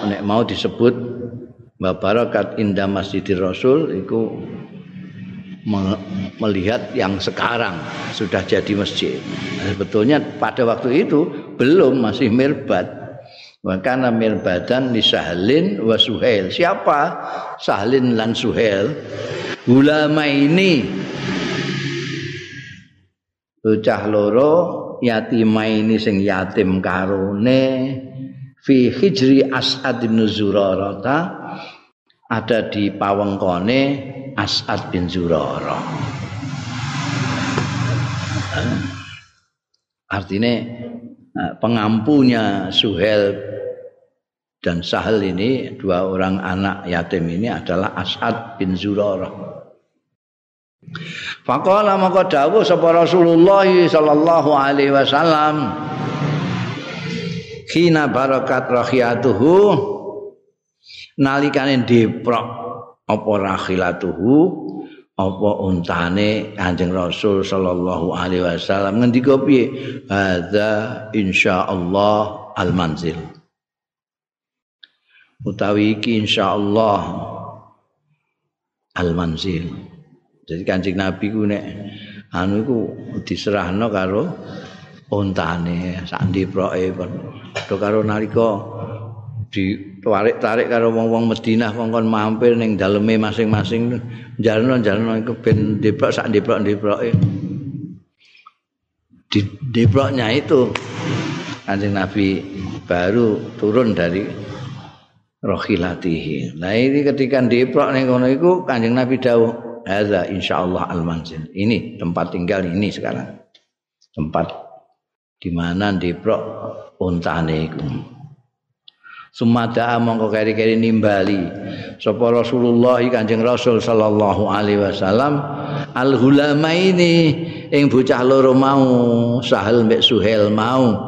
nek mau disebut Barakat Indah Masjidir Rasul itu melihat yang sekarang sudah jadi masjid. Sebetulnya pada waktu itu belum masih mirbat. Makanya mirbadan di Sahlin wa Suhail. Siapa Sahlin dan Suhail? Ulama ini bocah loro yatimaini sing yatim karone fi hijri As'ad bin Zurarata ada di pawengkone As'ad bin Zurara. Artinya pengampunya Suhel dan Sahal ini dua orang anak yatim ini adalah As'ad bin Zurara. Faqala maka dawuh sapa Rasulullah sallallahu alaihi wasallam Kina barakat rakhiyatuhu nalikane deprok apa rakhilatuhu apa untane Kanjeng Rasul sallallahu alaihi wasallam? Ngendika piye? Hadza insyaallah al manzil utawi iki insyaallah al manzil jadi Kanjeng Nabi ku nek anu iku diserahno karo ontane sak ndiproke karo nalika ditarik-tarik karo wong-wong Madinah kongkon mampir ning daleme masing-masing jalno-jalno iku ben ndiprok sak ndiprok-ndiproke di ndiproknya itu Kanjeng Nabi baru turun dari rohilatihi. Nah ini ketika ndiprok ning kono iku Kanjeng Nabi dawuh, "Hadza insyaallah al-manzil." Ini tempat tinggal ini sekarang. Tempat di mana diprok untane iku Sumada mongko keri-keri nimbali. Sapa Rasulullah Kanjeng Rasul sallallahu alaihi wasallam al hulamaini ing bocah loro mau Sahal mbek Suhel mau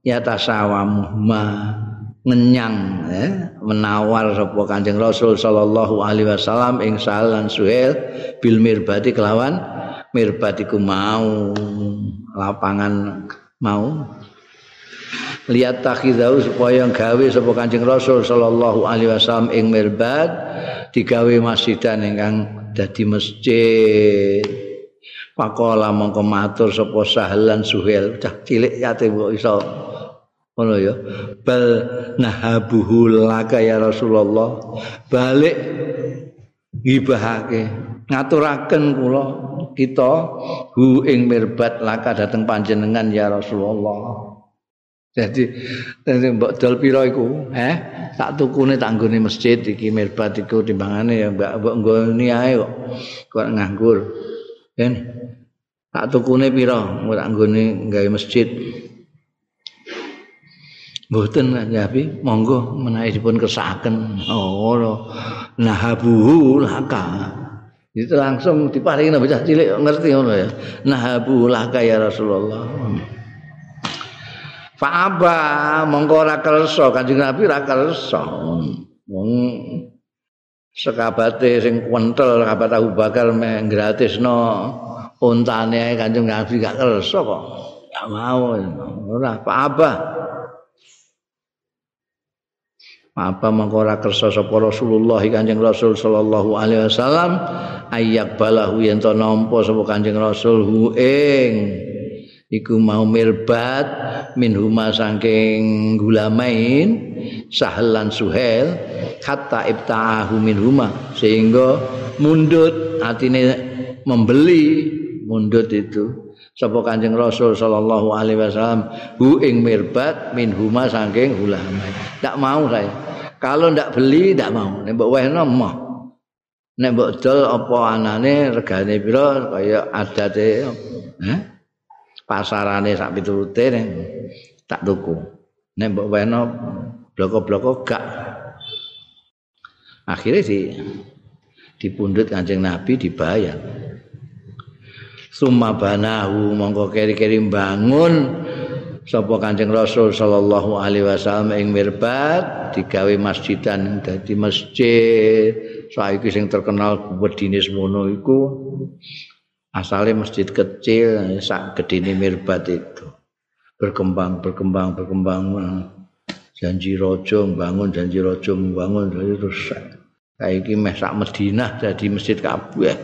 ya tasawam ma ngenyang ya, menawar sapa Kanjeng Rasul sallallahu alaihi wasallam ing Sahal lan Suhel bil mirbati kelawan mirbatiku mau lapangan mau lihat takhidau supaya gawe sapa Kanjeng Rasul sallallahu alaihi wasallam ing mirbad digawe masjidan ingkang dadi masjid. Pakola mongko matur sapa Sahlan Suhel cah cilik yatim kok iso. Ngono ya. Bal nahabuhu laka ya Rasulullah. Balik ngibahake. Ngaturaken kula kita hu ing mirbat laka dateng panjenengan ya Rasulullah. Jadi jadi mbok dol pira iku? Eh, tak tukune tak nggone masjid iki mirbat iku timbangane ya mbak mbok nggone ae kok. Kok nganggur. Kan tak tukune pira? Mbok tak nggone gawe masjid. Mboten Nabi, monggo menawi dipun kersakaken. Oh, nahabuhu laka. Itu langsung diparingi nabi cah cilik ngerti ngono ya. Nah laka ya Rasulullah. Fa'aba mongko ora kersa Kanjeng Nabi ora kersa. Wong sekabate sing kuwentel kabat Abu Bakar me gratisno untane Kanjeng Nabi gak kersa kok. Gak mau. Ora fa'aba. apa mangko ora kersa sapa Rasulullah Kanjeng Rasul sallallahu alaihi wasallam ayak balahu yen to nampa sapa Kanjeng Rasul hu ing iku mau mirbat min huma saking gulamain sahlan suhel hatta ibta'ahu min huma sehingga mundut atine membeli mundut itu sapa Kanjeng Rasul sallallahu alaihi wasallam hu ing mirbat min huma saking gulamain tak mau saya Kalau ndak beli ndak mau. Nek mbok wehno mah. Nek mbok dol apa anane regane pira kaya adate eh? Pasarane sak piturute tak tuku. Nek mbok wehno bloko-bloko gak. Akhirnya di dipundhut Kanjeng Nabi dibayar. Summa banahu mongko keri-keri bangun sapa Kanjeng Rasul sallallahu alaihi wasallam ing mirbat digawe masjidan dadi masjid saiki sing terkenal wedine semono iku asale masjid kecil sak gedene mirbat itu. Berkembang berkembang berkembang. Janji rojo bangun janji rojo bangun terus saiki meh sak Madinah dadi masjid kabeh.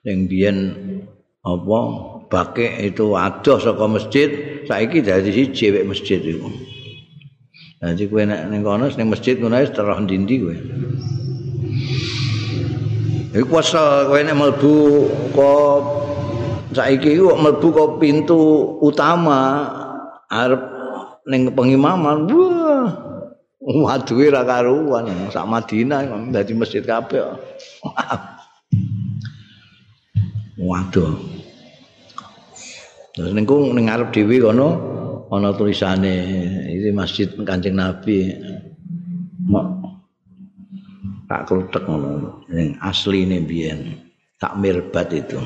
Yang biyen apa bake itu adoh saka masjid saiki dadi siji wek masjid iku. Jadi kowe nek ning kono masjid ngono wis terus ndi-ndi kowe. Iku kuasa kowe nek mlebu kok saiki kok mlebu kok pintu utama arep ning pengimaman wah waduhe ra karuan sak Madinah dadi masjid kabeh. Waduh. Terus ning ning ngarep dhewe kono ana tulisane iki masjid Kanjeng Nabi. Mak tak klutek ngono ning asline biyen tak mirbat itu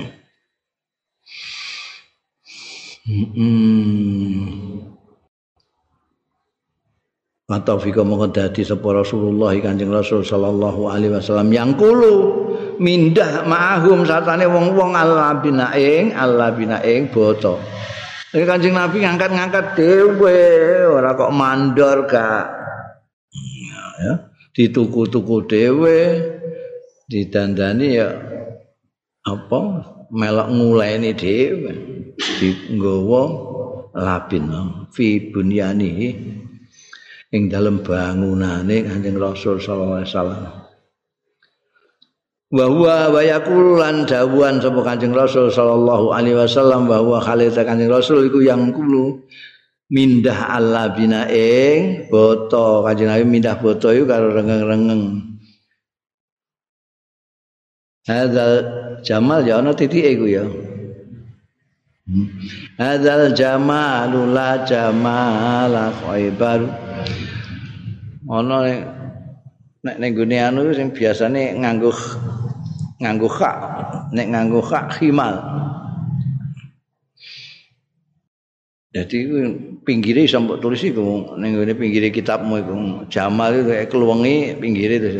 Hmm. Atau fika mongko dadi sapa Rasulullah Kanjeng Rasul sallallahu alaihi wasallam yang kulu mindah ma'ahum satane wong-wong Allah binaing Allah binaing boto. Iki Kanjeng Nabi ngangkat-ngangkat dhewe ora kok mandor gak. Ya, dituku-tuku dhewe didandani ya apa melok nguleni dhewe nggawa labin fi bunyanihi ing dalem bangunane Kanjeng Rasul sallallahu alaihi wasallam. Wa huwa wa yaqulan dawuhan sapa Kanjeng Rasul sallallahu alaihi wasallam bahwa khalid Kanjeng Rasul iku yang kulo mindah Allah bina ing boto Kanjeng Nabi mindah boto iku karo rengeng-rengeng. Hadzal jamal ya ana titike iku ya. Hmm. Hadzal jamalu la jamala khaibar. ana nek ning gone anu sing biasane nganggo nganggo hak nek nganggo hak khimal Jadi pinggire iso mbok tulis iku ning ngene pinggire kitabmu iku Jamal itu keluwengi pinggire itu.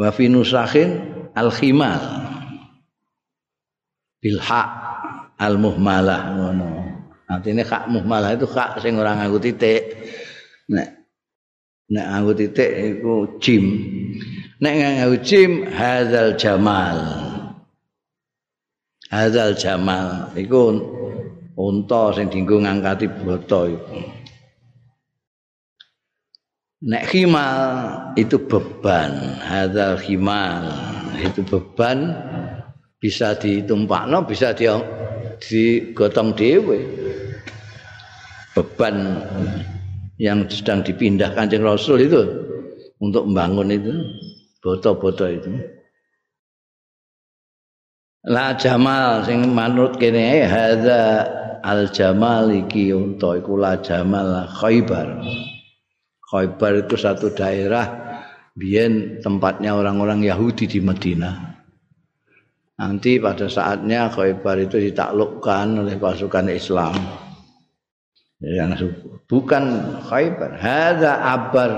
Wa fi nusakhin al khimal bil haq al muhmalah ngono. Artinya hak muhmalah itu hak sing ora nganggo titik. Nek nek nganggo titik iku jim. Nek nganggo jim hadzal jamal. Hadzal jamal iku unta sing dienggo ngangkati boto iku. Nek khimal itu beban, hadzal khimal itu beban bisa ditumpakno, bisa di digotong dhewe. beban yang sedang dipindah kancing Rasul itu untuk membangun itu boto-boto itu. La jamal sing manut kene hadza al jamal iki untuk iku la jamal Khaybar. Khaybar itu satu daerah biyen tempatnya orang-orang Yahudi di Madinah. Nanti pada saatnya Khaybar itu ditaklukkan oleh pasukan Islam. yang bukan khaybar hadza abar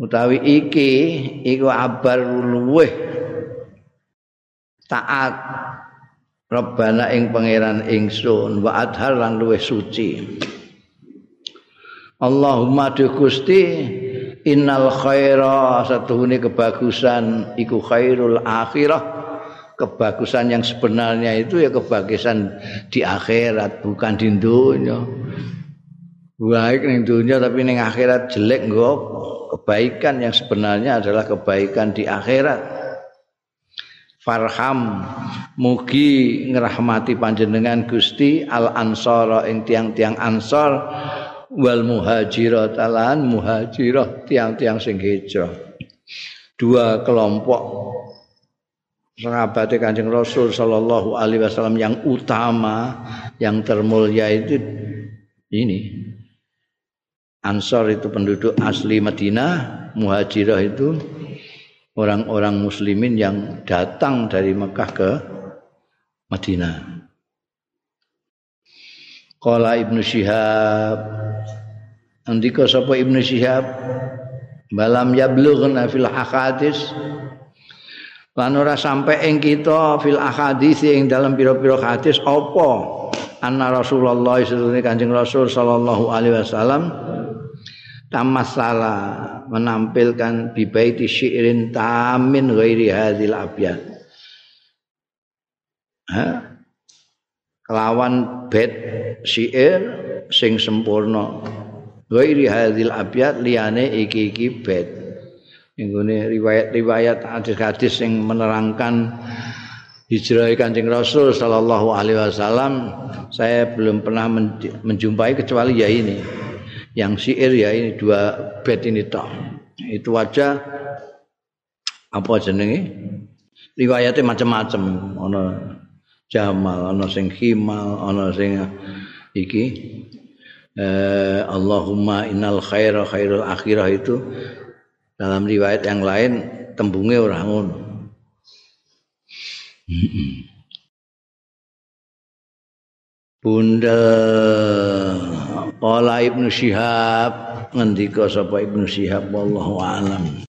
utawi iki iku abar luweh taat. Rabbana ing pangeran ingsun wa adhar lan luweh suci. Allahumma du Gusti innal khaira satuhune kebagusan iku khairul akhirah. Kebagusan yang sebenarnya itu ya kebagusan di akhirat bukan di dunia. Baik di dunia tapi di akhirat jelek enggak kebaikan yang sebenarnya adalah kebaikan di akhirat farham. Mugi ngerahmati panjenengan Gusti al ansara ing tiang-tiang ansor wal muhajirat alan muhajirah tiang-tiang sing hijrah dua kelompok sahabat Kanjeng Rasul sallallahu alaihi wasallam yang utama yang termulia itu ini. Ansor itu penduduk asli Madinah, Muhajirah itu orang-orang muslimin yang datang dari Mekah ke Madinah. Qala Ibnu Syihab Andika sapa Ibnu Syihab balam yablughna fil ahadits lan ora sampe ing kita fil ahadits ing dalam pira-pira hadis apa anna Rasulullah sallallahu Rasul sallallahu alaihi wasallam tamasala menampilkan bibaiti syi'rin tamin ghairi hadzal abyad ha? Kelawan bed syair sing sempurna. Ghairi hadzal abyad liyane iki-iki bed. Ini riwayat-riwayat hadis-hadis yang menerangkan hijrah Kanjeng Rasul sallallahu alaihi wasallam saya belum pernah menjumpai kecuali ya ini. Yang syair ya ini dua bed ini tok. Itu aja apa jenenge? Riwayatnya macam-macam. Ono Jamal, ono sing Himal, ono sing iki eh, Allahumma innal khaira khairul akhirah itu dalam riwayat yang lain tembungnya orang ngono. Bunda Qala Ibnu Syihab ngendika sapa Ibnu Syihab wallahu alam.